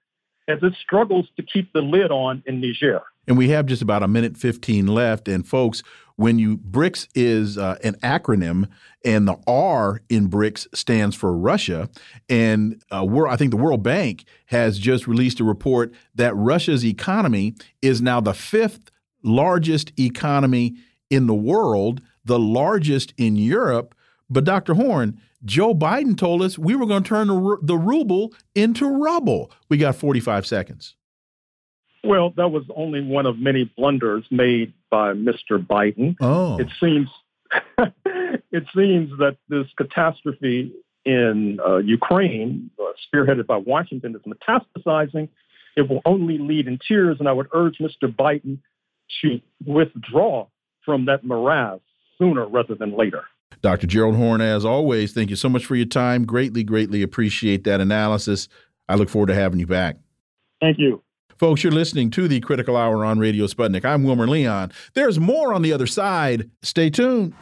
as it struggles to keep the lid on in Niger. And we have just about a minute 15 left. And folks, when you BRICS is uh, an acronym, and the R in BRICS stands for Russia. And uh, I think the World Bank has just released a report that Russia's economy is now the fifth largest economy in the world, the largest in Europe. But Dr. Horne, Joe Biden told us we were going to turn the, the ruble into rubble. We got 45 seconds. Well, that was only one of many blunders made by Mr. Biden. Oh. It seems it seems that this catastrophe in uh, Ukraine, uh, spearheaded by Washington, is metastasizing. It will only lead in tears, and I would urge Mr. Biden to withdraw from that morass sooner rather than later. Dr. Gerald Horne, as always, thank you so much for your time. Greatly, greatly appreciate that analysis. I look forward to having you back. Thank you. Folks, you're listening to the Critical Hour on Radio Sputnik. I'm Wilmer Leon. There's more on the other side. Stay tuned.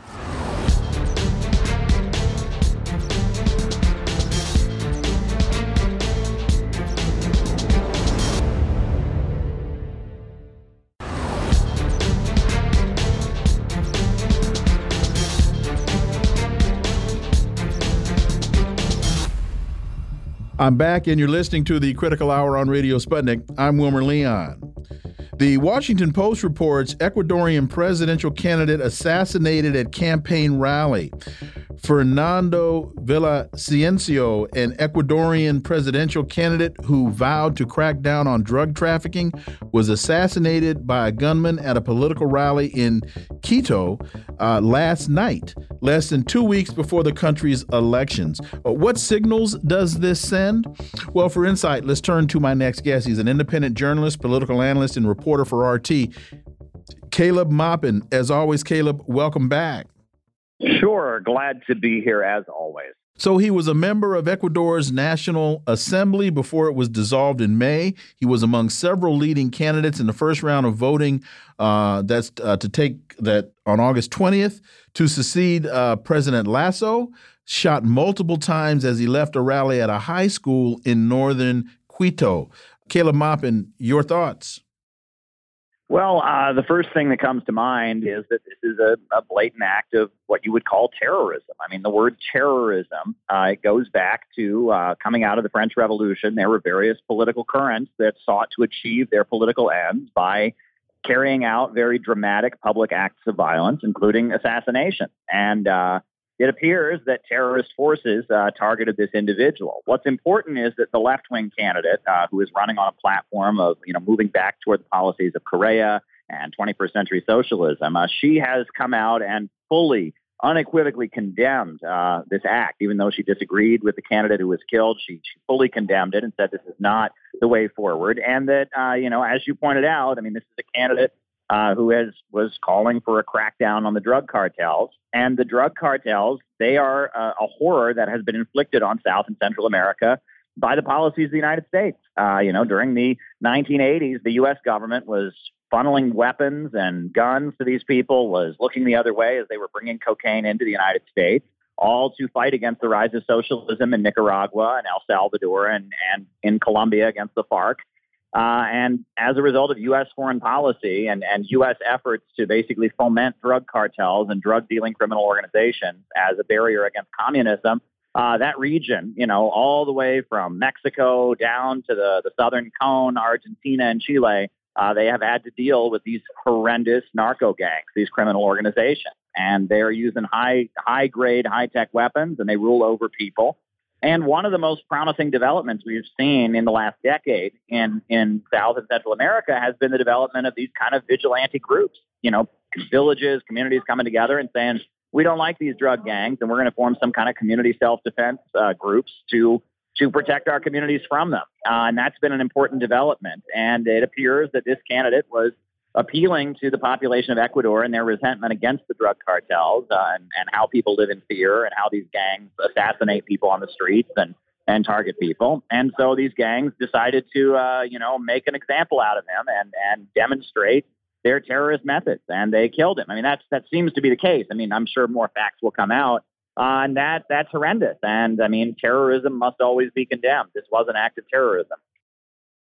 I'm back, and you're listening to the Critical Hour on Radio Sputnik. I'm Wilmer Leon. The Washington Post reports Ecuadorian presidential candidate assassinated at campaign rally. Fernando Villavicencio, an Ecuadorian presidential candidate who vowed to crack down on drug trafficking, was assassinated by a gunman at a political rally in Quito uh, last night, less than two weeks before the country's elections. Uh, what signals does this send? Well, for insight, let's turn to my next guest. He's an independent journalist, political analyst, and reporter for RT. Caleb Maupin. As always, Caleb, welcome back. Sure. Glad to be here as always. So he was a member of Ecuador's National Assembly before it was dissolved in May. He was among several leading candidates in the first round of voting. Uh, that's uh, to take that on August 20th to succeed uh, President Lasso. Shot multiple times as he left a rally at a high school in northern Quito. Caleb Maupin, your thoughts? Well, uh, the first thing that comes to mind is that this is a, a, blatant act of what you would call terrorism. I mean, the word terrorism uh, it goes back to uh, coming out of the French Revolution. There were various political currents that sought to achieve their political ends by carrying out very dramatic public acts of violence, including assassination. And uh, it appears that terrorist forces uh, targeted this individual. What's important is that the left-wing candidate, uh, who is running on a platform of you know moving back toward the policies of Correa and 21st century socialism, uh, she has come out and fully, unequivocally condemned uh, this act. Even though she disagreed with the candidate who was killed, she, she fully condemned it and said this is not the way forward. And that uh, you know, as you pointed out, I mean, this is a candidate uh, who has was calling for a crackdown on the drug cartels. And the drug cartels, they are uh, a horror that has been inflicted on South and Central America by the policies of the United States. Uh, you know, during the 1980s, the U.S. government was funneling weapons and guns to these people, was looking the other way as they were bringing cocaine into the United States, all to fight against the rise of socialism in Nicaragua and El Salvador and, and in Colombia against the FARC. Uh, and as a result of U.S. foreign policy and, and U.S. efforts to basically foment drug cartels and drug dealing criminal organizations as a barrier against communism, uh, that region, you know, all the way from Mexico down to the, the southern cone, Argentina and Chile, uh, they have had to deal with these horrendous narco gangs, these criminal organizations. And they're using high, high grade, high tech weapons and they rule over people. And one of the most promising developments we've seen in the last decade in, in South and Central America has been the development of these kind of vigilante groups, you know, villages, communities coming together and saying, we don't like these drug gangs and we're going to form some kind of community self-defense uh, groups to to protect our communities from them. Uh, and that's been an important development. And it appears that this candidate was appealing to the population of Ecuador and their resentment against the drug cartels uh, and, and how people live in fear and how these gangs assassinate people on the streets and, and target people. And so these gangs decided to, uh, you know, make an example out of him and, and demonstrate their terrorist methods. And they killed him. I mean, that's, that seems to be the case. I mean, I'm sure more facts will come out. Uh, and that that's horrendous. And I mean, terrorism must always be condemned. This was an act of terrorism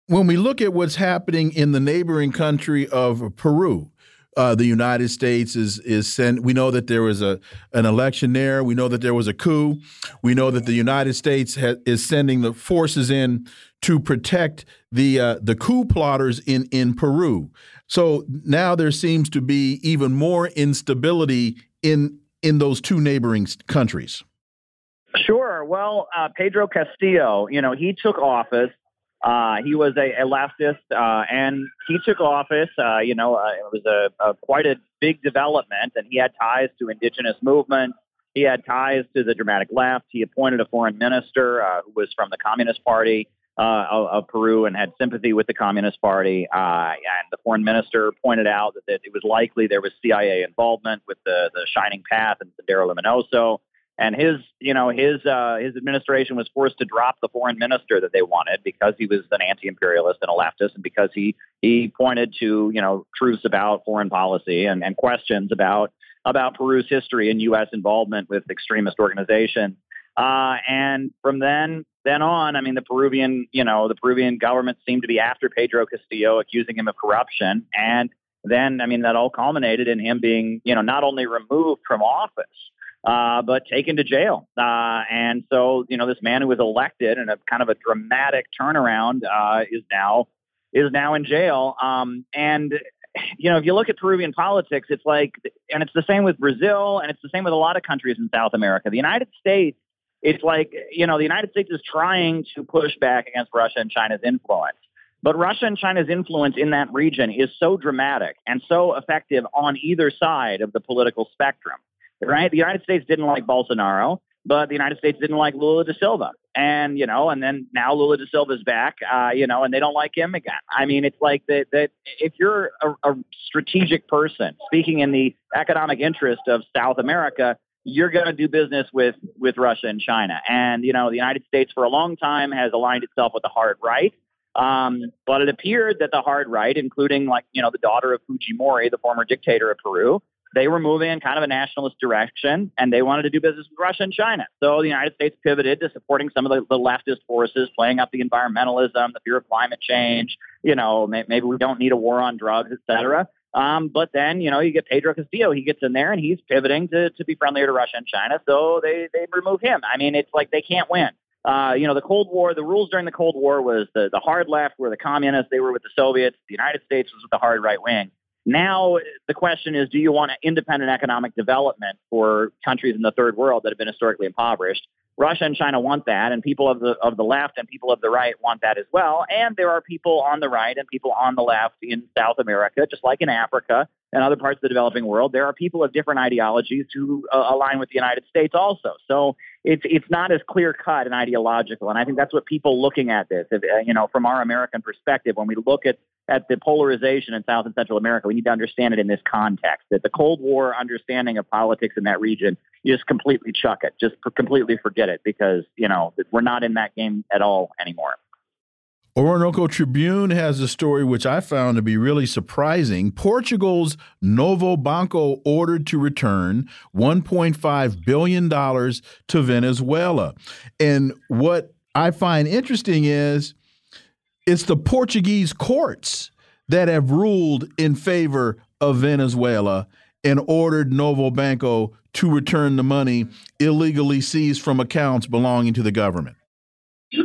when we look at what's happening in the neighboring country of Peru, uh, the United States is is sent. We know that there was a an election there. We know that there was a coup. We know that the United States is sending the forces in to protect the uh, the coup plotters in in Peru. So now there seems to be even more instability in in those two neighboring countries. Sure. Well, uh, Pedro Castillo, you know, he took office uh, he was a, a leftist, uh, and he took office. Uh, you know, uh, it was a, a, quite a big development, and he had ties to indigenous movements. He had ties to the dramatic left. He appointed a foreign minister uh, who was from the Communist Party of, of, Peru and had sympathy with the Communist Party. and the foreign minister pointed out that, that, it was likely there was CIA involvement with the, the Shining Path and Sendero Luminoso and his you know his uh, his administration was forced to drop the foreign minister that they wanted because he was an anti-imperialist and a leftist, and because he he pointed to you know truths about foreign policy and, and questions about about Peru's history and U.S. involvement with extremist organizations. Uh, and from then then on, I mean, the Peruvian you know the Peruvian government seemed to be after Pedro Castillo, accusing him of corruption, and then I mean that all culminated in him being you know not only removed from office uh, but taken to jail. Uh, and so, you know, this man who was elected in a kind of a dramatic turnaround uh, is now is now in jail. Um, and you know, if you look at Peruvian politics, it's like, and it's the same with Brazil, and it's the same with a lot of countries in South America. The United States, it's like, you know, the United States is trying to push back against Russia and China's influence. But Russia and China's influence in that region is so dramatic and so effective on either side of the political spectrum right? The United States didn't like Bolsonaro, but the United States didn't like Lula da Silva. And, you know, and then now Lula da Silva's back, uh, you know, and they don't like him again. I mean, it's like that, that if you're a, a strategic person speaking in the economic interest of South America, you're going to do business with, with Russia and China. And, you know, the United States for a long time has aligned itself with the hard right. Um, but it appeared that the hard right, including like, you know, the daughter of Fujimori, the former dictator of Peru, they were moving in kind of a nationalist direction and they wanted to do business with Russia and China. So the United States pivoted to supporting some of the, the leftist forces, playing up the environmentalism, the fear of climate change. You know, may, maybe we don't need a war on drugs, et cetera. Um, but then, you know, you get Pedro Castillo. He gets in there and he's pivoting to, to be friendlier to Russia and China. So they, they remove him. I mean, it's like they can't win. Uh, you know, the Cold War, the rules during the Cold War was the, the hard left were the communists. They were with the Soviets. The United States was with the hard right wing. Now, the question is do you want independent economic development for countries in the third world that have been historically impoverished? Russia and China want that, and people of the of the left and people of the right want that as well. And there are people on the right and people on the left in South America, just like in Africa and other parts of the developing world. There are people of different ideologies who uh, align with the United States also. So it's it's not as clear cut and ideological. And I think that's what people looking at this, if, uh, you know, from our American perspective, when we look at at the polarization in South and Central America, we need to understand it in this context. That the Cold War understanding of politics in that region, you just completely chuck it, just completely forget it, because you know we're not in that game at all anymore. Orinoco Tribune has a story which I found to be really surprising. Portugal's Novo Banco ordered to return $1.5 billion to Venezuela. And what I find interesting is it's the Portuguese courts that have ruled in favor of Venezuela and ordered Novo Banco to return the money illegally seized from accounts belonging to the government.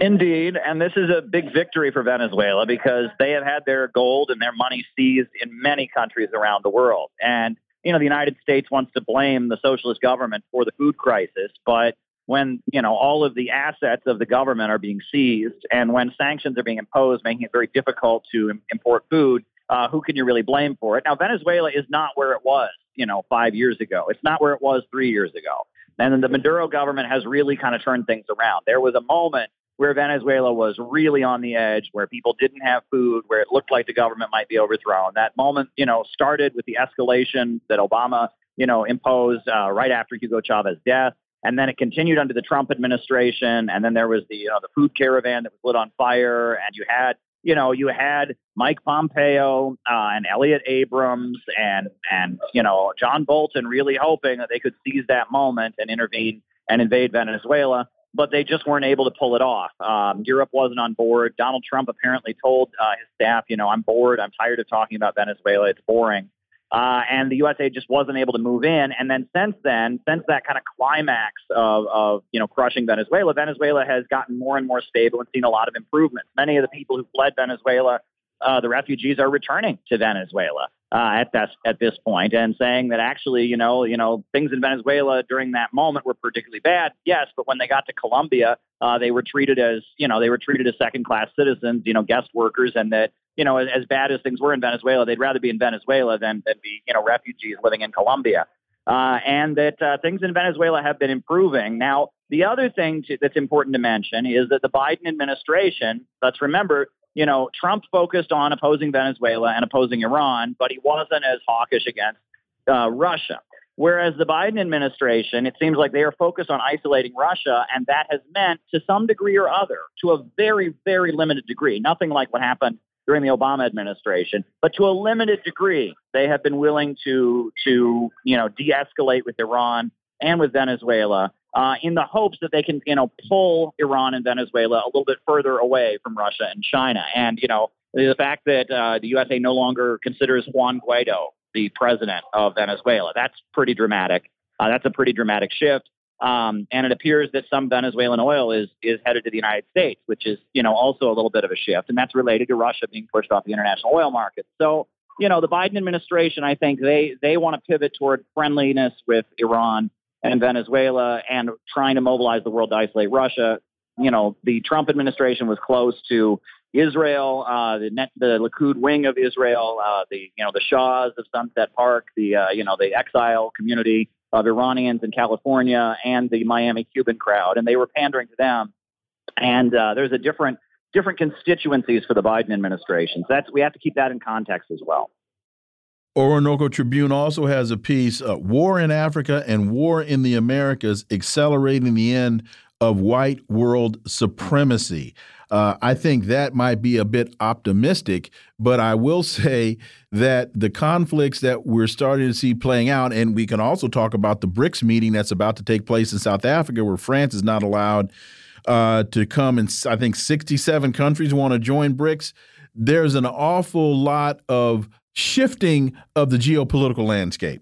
Indeed, and this is a big victory for Venezuela because they have had their gold and their money seized in many countries around the world. And you know, the United States wants to blame the socialist government for the food crisis, but when you know all of the assets of the government are being seized and when sanctions are being imposed, making it very difficult to import food, uh, who can you really blame for it? Now, Venezuela is not where it was, you know, five years ago. It's not where it was three years ago. And then the Maduro government has really kind of turned things around. There was a moment where Venezuela was really on the edge, where people didn't have food, where it looked like the government might be overthrown. That moment, you know, started with the escalation that Obama, you know, imposed uh, right after Hugo Chavez's death. And then it continued under the Trump administration. And then there was the, you know, the food caravan that was lit on fire. And you had, you know, you had Mike Pompeo uh, and Elliott Abrams and, and, you know, John Bolton really hoping that they could seize that moment and intervene and invade Venezuela. But they just weren't able to pull it off. Um, Europe wasn't on board. Donald Trump apparently told uh, his staff, you know, I'm bored. I'm tired of talking about Venezuela. It's boring. Uh, and the USA just wasn't able to move in. And then since then, since that kind of climax of, of you know crushing Venezuela, Venezuela has gotten more and more stable and seen a lot of improvements. Many of the people who fled Venezuela, uh, the refugees, are returning to Venezuela uh, at this at this point and saying that actually, you know, you know, things in Venezuela during that moment were particularly bad. Yes, but when they got to Colombia, uh, they were treated as you know they were treated as second class citizens, you know, guest workers, and that you know, as, bad as things were in Venezuela, they'd rather be in Venezuela than, than be, you know, refugees living in Colombia. Uh, and that uh, things in Venezuela have been improving. Now, the other thing to, that's important to mention is that the Biden administration, let's remember, you know, Trump focused on opposing Venezuela and opposing Iran, but he wasn't as hawkish against uh, Russia. Whereas the Biden administration, it seems like they are focused on isolating Russia, and that has meant to some degree or other, to a very, very limited degree, nothing like what happened during the Obama administration. But to a limited degree, they have been willing to to you know de-escalate with Iran and with Venezuela uh, in the hopes that they can you know pull Iran and Venezuela a little bit further away from Russia and China. And you know the fact that uh, the USA no longer considers Juan Guaido the president of Venezuela that's pretty dramatic. Uh, that's a pretty dramatic shift. Um, and it appears that some Venezuelan oil is is headed to the United States, which is you know also a little bit of a shift, and that's related to Russia being pushed off the international oil market. So you know the Biden administration, I think they they want to pivot toward friendliness with Iran and Venezuela and trying to mobilize the world to isolate Russia. You know the Trump administration was close to Israel, uh, the, net, the Likud wing of Israel, uh, the you know the Shahs of Sunset Park, the uh, you know the exile community of Iranians in California and the Miami Cuban crowd, and they were pandering to them. And uh, there's a different different constituencies for the Biden administration. So that's we have to keep that in context as well. Orinoco Tribune also has a piece: uh, "War in Africa and War in the Americas: Accelerating the End of White World Supremacy." Uh, I think that might be a bit optimistic, but I will say that the conflicts that we're starting to see playing out, and we can also talk about the BRICS meeting that's about to take place in South Africa, where France is not allowed uh, to come, and I think 67 countries want to join BRICS. There's an awful lot of shifting of the geopolitical landscape.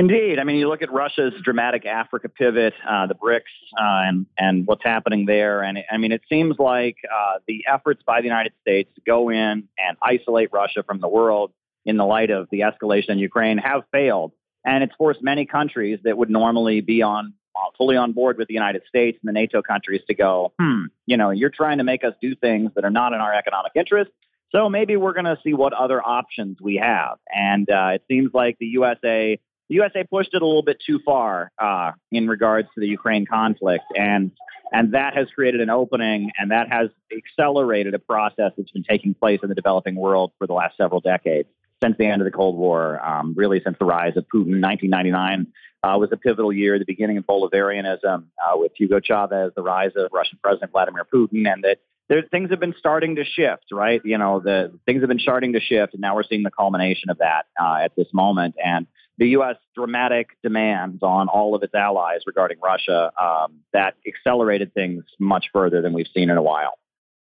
Indeed. I mean, you look at Russia's dramatic Africa pivot, uh, the BRICS, uh, and, and what's happening there. And I mean, it seems like uh, the efforts by the United States to go in and isolate Russia from the world in the light of the escalation in Ukraine have failed. And it's forced many countries that would normally be on uh, fully on board with the United States and the NATO countries to go, hmm, you know, you're trying to make us do things that are not in our economic interest. So maybe we're going to see what other options we have. And uh, it seems like the USA the USA pushed it a little bit too far uh, in regards to the Ukraine conflict, and and that has created an opening, and that has accelerated a process that's been taking place in the developing world for the last several decades since the end of the Cold War, um, really since the rise of Putin. 1999 uh, was a pivotal year, the beginning of Bolivarianism uh, with Hugo Chavez, the rise of Russian President Vladimir Putin, and that there, things have been starting to shift, right? You know, the things have been starting to shift, and now we're seeing the culmination of that uh, at this moment. And the U.S. dramatic demands on all of its allies regarding Russia um, that accelerated things much further than we've seen in a while.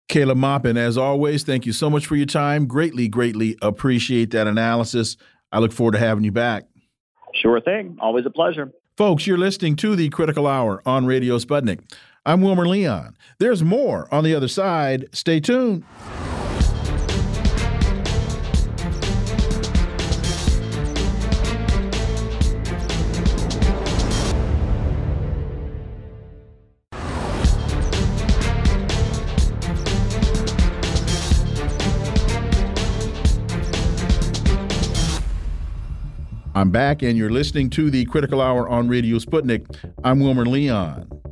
Caleb Maupin, as always, thank you so much for your time. Greatly, greatly appreciate that analysis. I look forward to having you back. Sure thing. Always a pleasure. Folks, you're listening to the Critical Hour on Radio Sputnik. I'm Wilmer Leon. There's more on the other side. Stay tuned. I'm back, and you're listening to the Critical Hour on Radio Sputnik. I'm Wilmer Leon.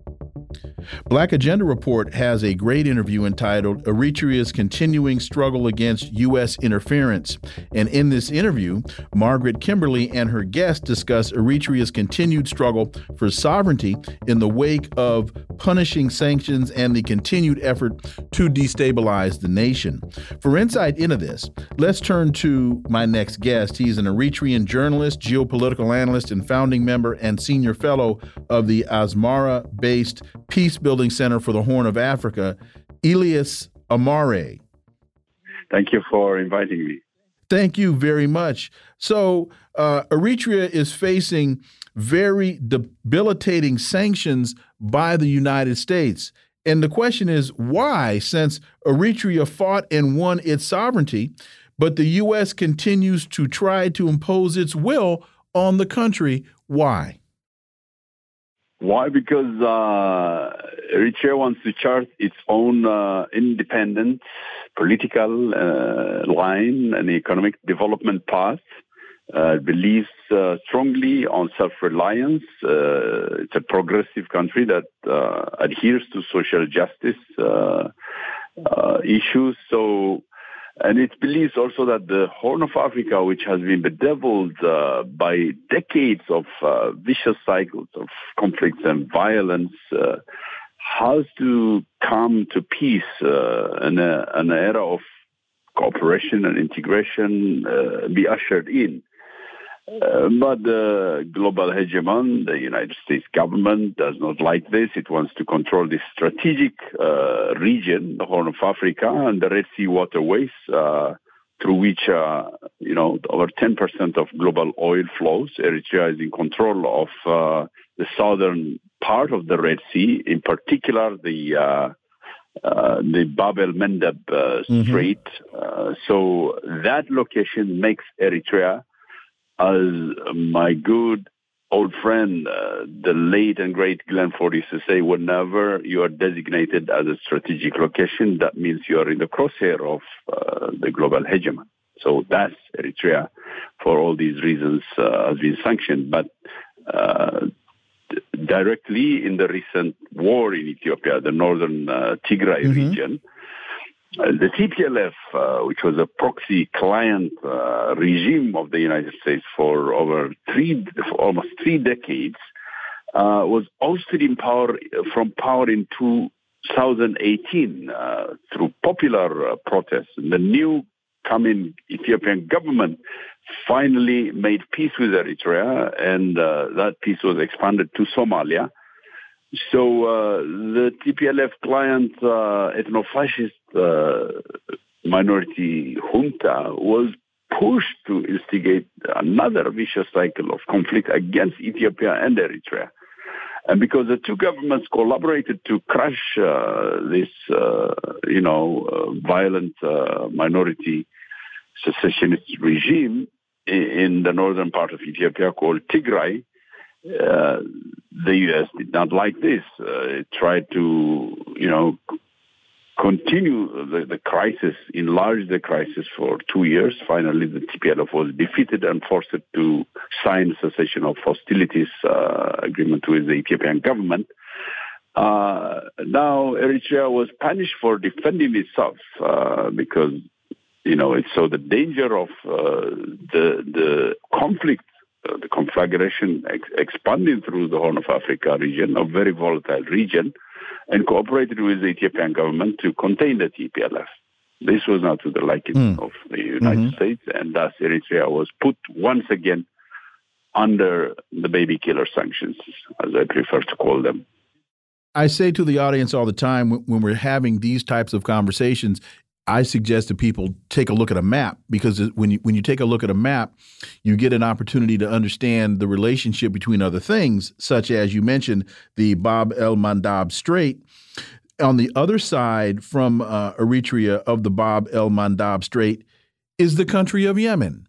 Black Agenda Report has a great interview entitled Eritrea's Continuing Struggle Against U.S. Interference. And in this interview, Margaret Kimberley and her guest discuss Eritrea's continued struggle for sovereignty in the wake of punishing sanctions and the continued effort to destabilize the nation. For insight into this, let's turn to my next guest. He's an Eritrean journalist, geopolitical analyst, and founding member and senior fellow of the Asmara based Peace Building Center for the Horn of Africa, Elias Amare. Thank you for inviting me. Thank you very much. So, uh, Eritrea is facing very debilitating sanctions by the United States. And the question is why, since Eritrea fought and won its sovereignty, but the U.S. continues to try to impose its will on the country? Why? Why? Because uh, Eritrea wants to chart its own uh, independent political uh, line and economic development path. Uh, believes uh, strongly on self-reliance. Uh, it's a progressive country that adheres to social justice issues. So and it believes also that the Horn of Africa, which has been bedeviled uh, by decades of uh, vicious cycles of conflicts and violence, uh, has to come to peace uh, and an era of cooperation and integration uh, be ushered in. Uh, but the global hegemon, the United States government, does not like this. It wants to control this strategic uh, region, the Horn of Africa, and the Red Sea waterways, uh, through which, uh, you know, over 10% of global oil flows. Eritrea is in control of uh, the southern part of the Red Sea, in particular the uh, uh the Bab el Mandeb uh, mm-hmm. Strait. Uh, so that location makes Eritrea, as my good old friend, uh, the late and great Glen Ford used to say, whenever you are designated as a strategic location, that means you are in the crosshair of uh, the global hegemon. So that's Eritrea for all these reasons uh, has been sanctioned. But uh, directly in the recent war in Ethiopia, the northern uh, Tigray mm-hmm. region, the TPLF, uh, which was a proxy client uh, regime of the United States for over three, for almost three decades, uh, was ousted in power from power in 2018 uh, through popular protests. And the new coming Ethiopian government finally made peace with Eritrea, and that peace was expanded to Somalia. So uh, the TPLF client uh, ethno-fascist uh, minority junta was pushed to instigate another vicious cycle of conflict against Ethiopia and Eritrea. And because the two governments collaborated to crush uh, this, uh, you know, uh, violent minority secessionist regime in the northern part of Ethiopia called Tigray, uh, the U.S. did not like this. Uh, it tried to, you know, continue the, the, crisis, enlarge the crisis for two years. Finally, the TPLF was defeated and forced to sign cessation of hostilities uh, agreement with the Ethiopian government. Uh, now, Eritrea was punished for defending itself uh, because, you know, it saw the danger of uh, the the conflict uh, the conflagration ex- expanding through the Horn of Africa region, a very volatile region, and cooperated with the Ethiopian government to contain the TPLF. This was not to the liking mm. of the United mm-hmm. States, and thus Eritrea was put once again under the baby killer sanctions, as I prefer to call them. I say to the audience all the time when we're having these types of conversations, I suggest that people take a look at a map because when you when you take a look at a map, you get an opportunity to understand the relationship between other things, such as you mentioned the Bab el Mandab Strait. On the other side from uh, Eritrea of the Bab el Mandab Strait is the country of Yemen,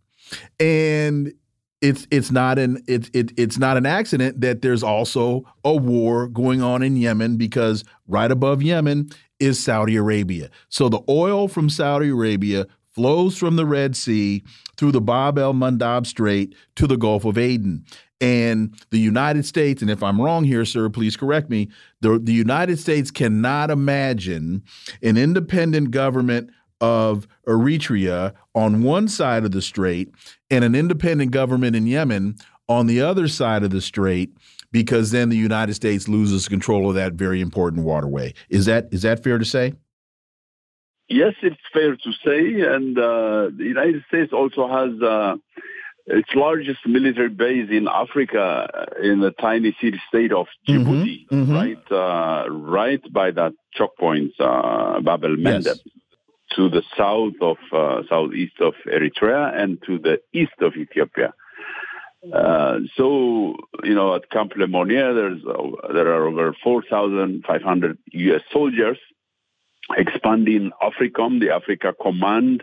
and it's it's not an it, it it's not an accident that there's also a war going on in Yemen because right above Yemen is Saudi Arabia. So the oil from Saudi Arabia flows from the Red Sea through the Bab el Mandab Strait to the Gulf of Aden. And the United States, and if I'm wrong here, sir, please correct me, the, the United States cannot imagine an independent government of Eritrea on one side of the strait and an independent government in Yemen on the other side of the strait because then the United States loses control of that very important waterway. Is that is that fair to say? Yes, it's fair to say, and uh, the United States also has uh, its largest military base in Africa, uh, in the tiny city state of mm-hmm, Djibouti, mm -hmm, mm -hmm. right, uh, right by that choke point, uh, Bab el Mandeb. Yes to the south of uh, southeast of Eritrea and to the east of Ethiopia. Uh, so, you know, at Camp Lemonnier, there's uh, there are over 4,500 U.S. soldiers expanding AFRICOM, the Africa Command,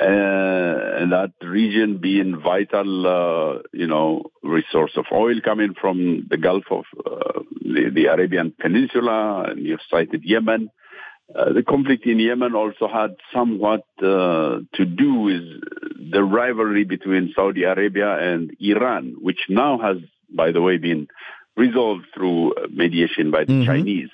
uh, and that region being vital, uh, you know, resource of oil coming from the Gulf of uh, the, the Arabian Peninsula, and you've cited Yemen. Uh, the conflict in Yemen also had somewhat uh, to do with the rivalry between Saudi Arabia and Iran, which now has, by the way, been resolved through mediation by the mm-hmm. Chinese.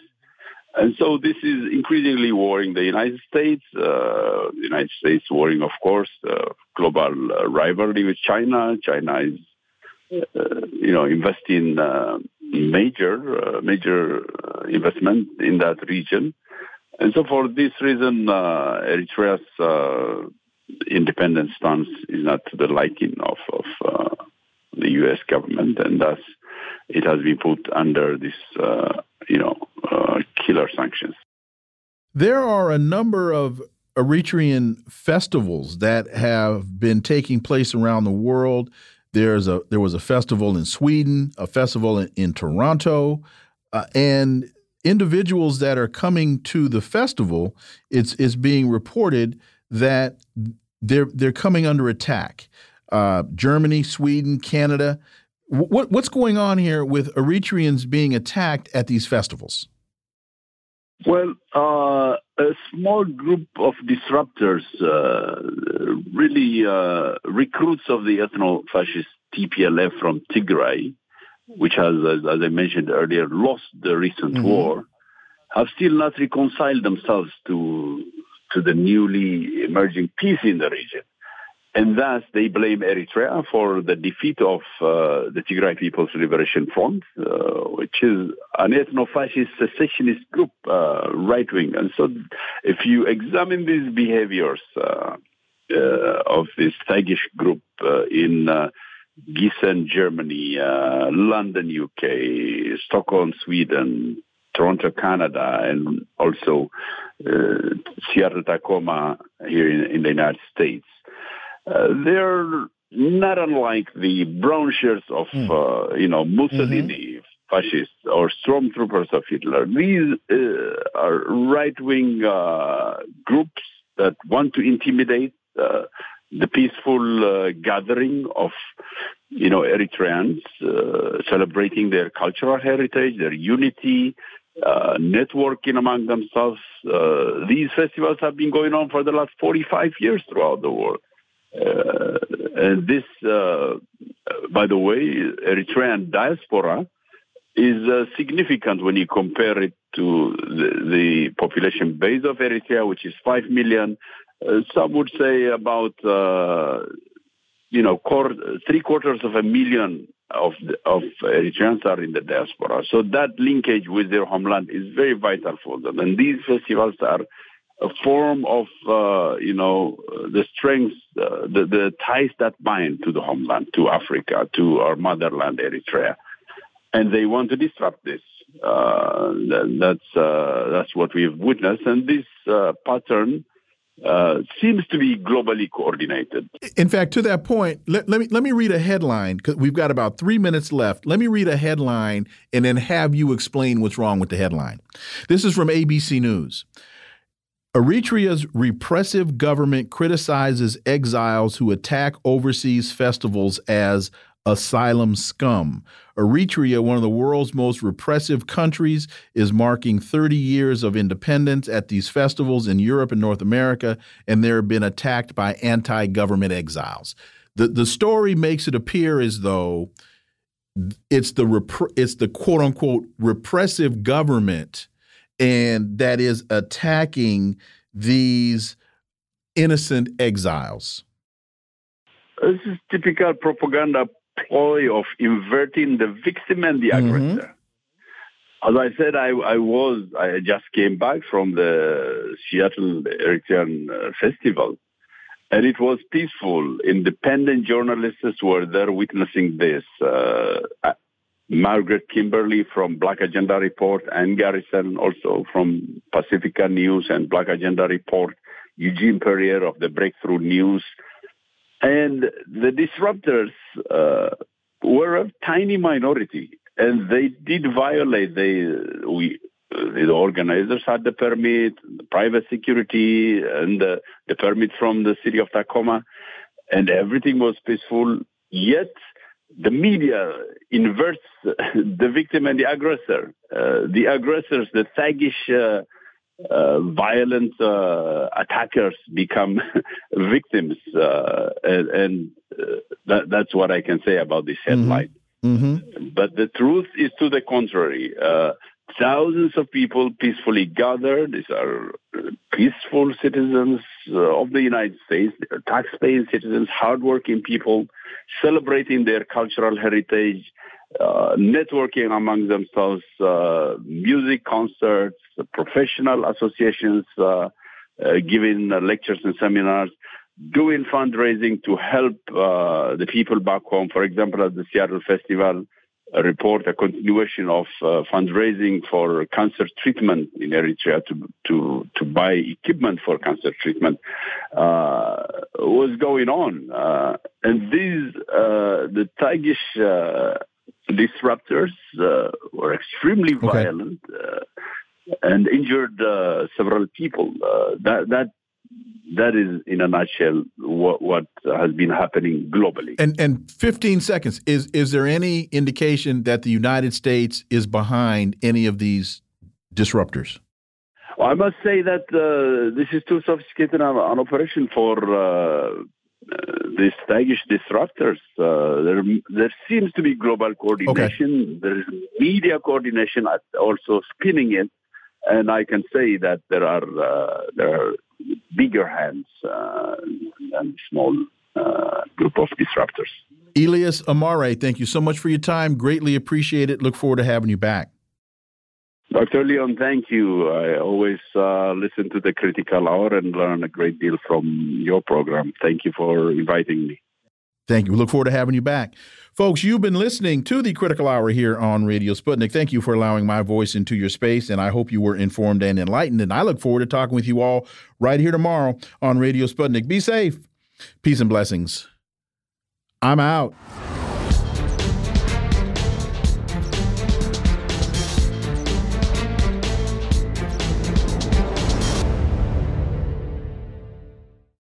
And so this is increasingly worrying the United States. Uh, the United States worrying, of course, uh, global uh, rivalry with China. China is, uh, you know, investing major, major investment in that region. And so for this reason, uh, Eritrea's uh, independent stance is not to the liking of, of uh, the U.S. government, and thus it has been put under this, uh, you know, uh, killer sanctions. There are a number of Eritrean festivals that have been taking place around the world. There's a there was a festival in Sweden, a festival in, in Toronto, uh, and individuals that are coming to the festival. It's it's being reported that they're they're coming under attack. Uh, Germany, Sweden, Canada. What what's going on here with Eritreans being attacked at these festivals? Well, uh, a small group of disruptors, uh, really uh, recruits of the ethno-fascist TPLF from Tigray, which has, as, as I mentioned earlier, lost the recent mm -hmm. war, have still not reconciled themselves to to the newly emerging peace in the region. And thus, they blame Eritrea for the defeat of uh, the Tigray People's Liberation Front, uh, which is an ethno-fascist secessionist group, uh, right wing. And so, if you examine these behaviors uh, uh, of this thuggish group uh, in Gießen, Germany, London, UK, Stockholm, Sweden, Toronto, Canada, and also Seattle, Tacoma here in, in the United States uh, they're not unlike the brown shirts of, mm. uh, you know, Mussolini, mm-hmm. fascists, or stormtroopers of Hitler. These uh, are right-wing uh, groups that want to intimidate uh, the peaceful gathering of, you know, Eritreans celebrating their cultural heritage, their unity, uh, networking among themselves. Uh, these festivals have been going on for the last 45 years throughout the world. Uh, and this, uh, by the way, Eritrean diaspora is uh, significant when you compare it to the, the, population base of Eritrea, which is 5 million. Uh, some would say about, uh, you know, three quarters of a million of, of Eritreans are in the diaspora. So that linkage with their homeland is very vital for them. And these festivals are a form of, uh, you know, the strengths, uh, the, the ties that bind to the homeland, to Africa, to our motherland, Eritrea. And they want to disrupt this. Uh, that's, uh, that's what we've witnessed. And this pattern uh, seems to be globally coordinated. In fact, to that point, let, let me let me read a headline because we've got about three minutes left. Let me read a headline and then have you explain what's wrong with the headline. This is from ABC News. Eritrea's repressive government criticizes exiles who attack overseas festivals as asylum scum. Eritrea, one of the world's most repressive countries, is marking 30 years of independence at these festivals in Europe and North America, and they're been attacked by anti government exiles. The, the story makes it appear as though it's the, it's the quote unquote repressive government and that is attacking these innocent exiles? This is typical propaganda ploy of inverting the victim and the mm-hmm. aggressor. Mm -hmm. As I said, I, I, was, I just came back from the Seattle Eritrean uh, Festival, and it was peaceful. Independent journalists were there witnessing this. Uh, Margaret Kimberley from Black Agenda Report, and Garrison also from Pacifica News and Black Agenda Report, Eugene Puryear of the Breakthrough News. And the disruptors uh, were a tiny minority, and they did violate. They we the organizers had the permit, private security, and the, the permit from the city of Tacoma, and everything was peaceful. Yet the media inverts the victim and the aggressor. Uh, the aggressors, the thuggish, uh, uh, violent uh, attackers become victims, uh, and, and uh, that, that's what I can say about this mm-hmm. headline. Mm-hmm. But the truth is to the contrary. thousands of people peacefully gathered. These are peaceful citizens of the United States, tax-paying citizens, hardworking people celebrating their cultural heritage, uh, networking among themselves, uh, music concerts, professional associations uh, uh giving lectures and seminars, doing fundraising to help uh, the people back home. For example, at the Seattle Festival, a report a continuation of uh, fundraising for cancer treatment in Eritrea to to to buy equipment for cancer treatment uh, was going on, uh, and these uh, the Tagish uh, disruptors uh, were extremely okay. violent and injured several people. that that that is, in a nutshell, what, what has been happening globally. And and 15 seconds is is there any indication that the United States is behind any of these disruptors? Well, I must say that uh, this is too sophisticated an, an operation for uh, these Tagish disruptors. Uh, there, there seems to be global coordination. Okay. There is media coordination also spinning it, and I can say that there are uh, there are bigger hands uh, than small uh, group of disruptors. Elias Amare, thank you so much for your time. Greatly appreciate it. Look forward to having you back. Dr. Leon, thank you. I always uh, listen to the Critical Hour and learn a great deal from your program. Thank you for inviting me. Thank you. We look forward to having you back. Folks, you've been listening to the Critical Hour here on Radio Sputnik. Thank you for allowing my voice into your space, and I hope you were informed and enlightened. And I look forward to talking with you all right here tomorrow on Radio Sputnik. Be safe. Peace and blessings. I'm out.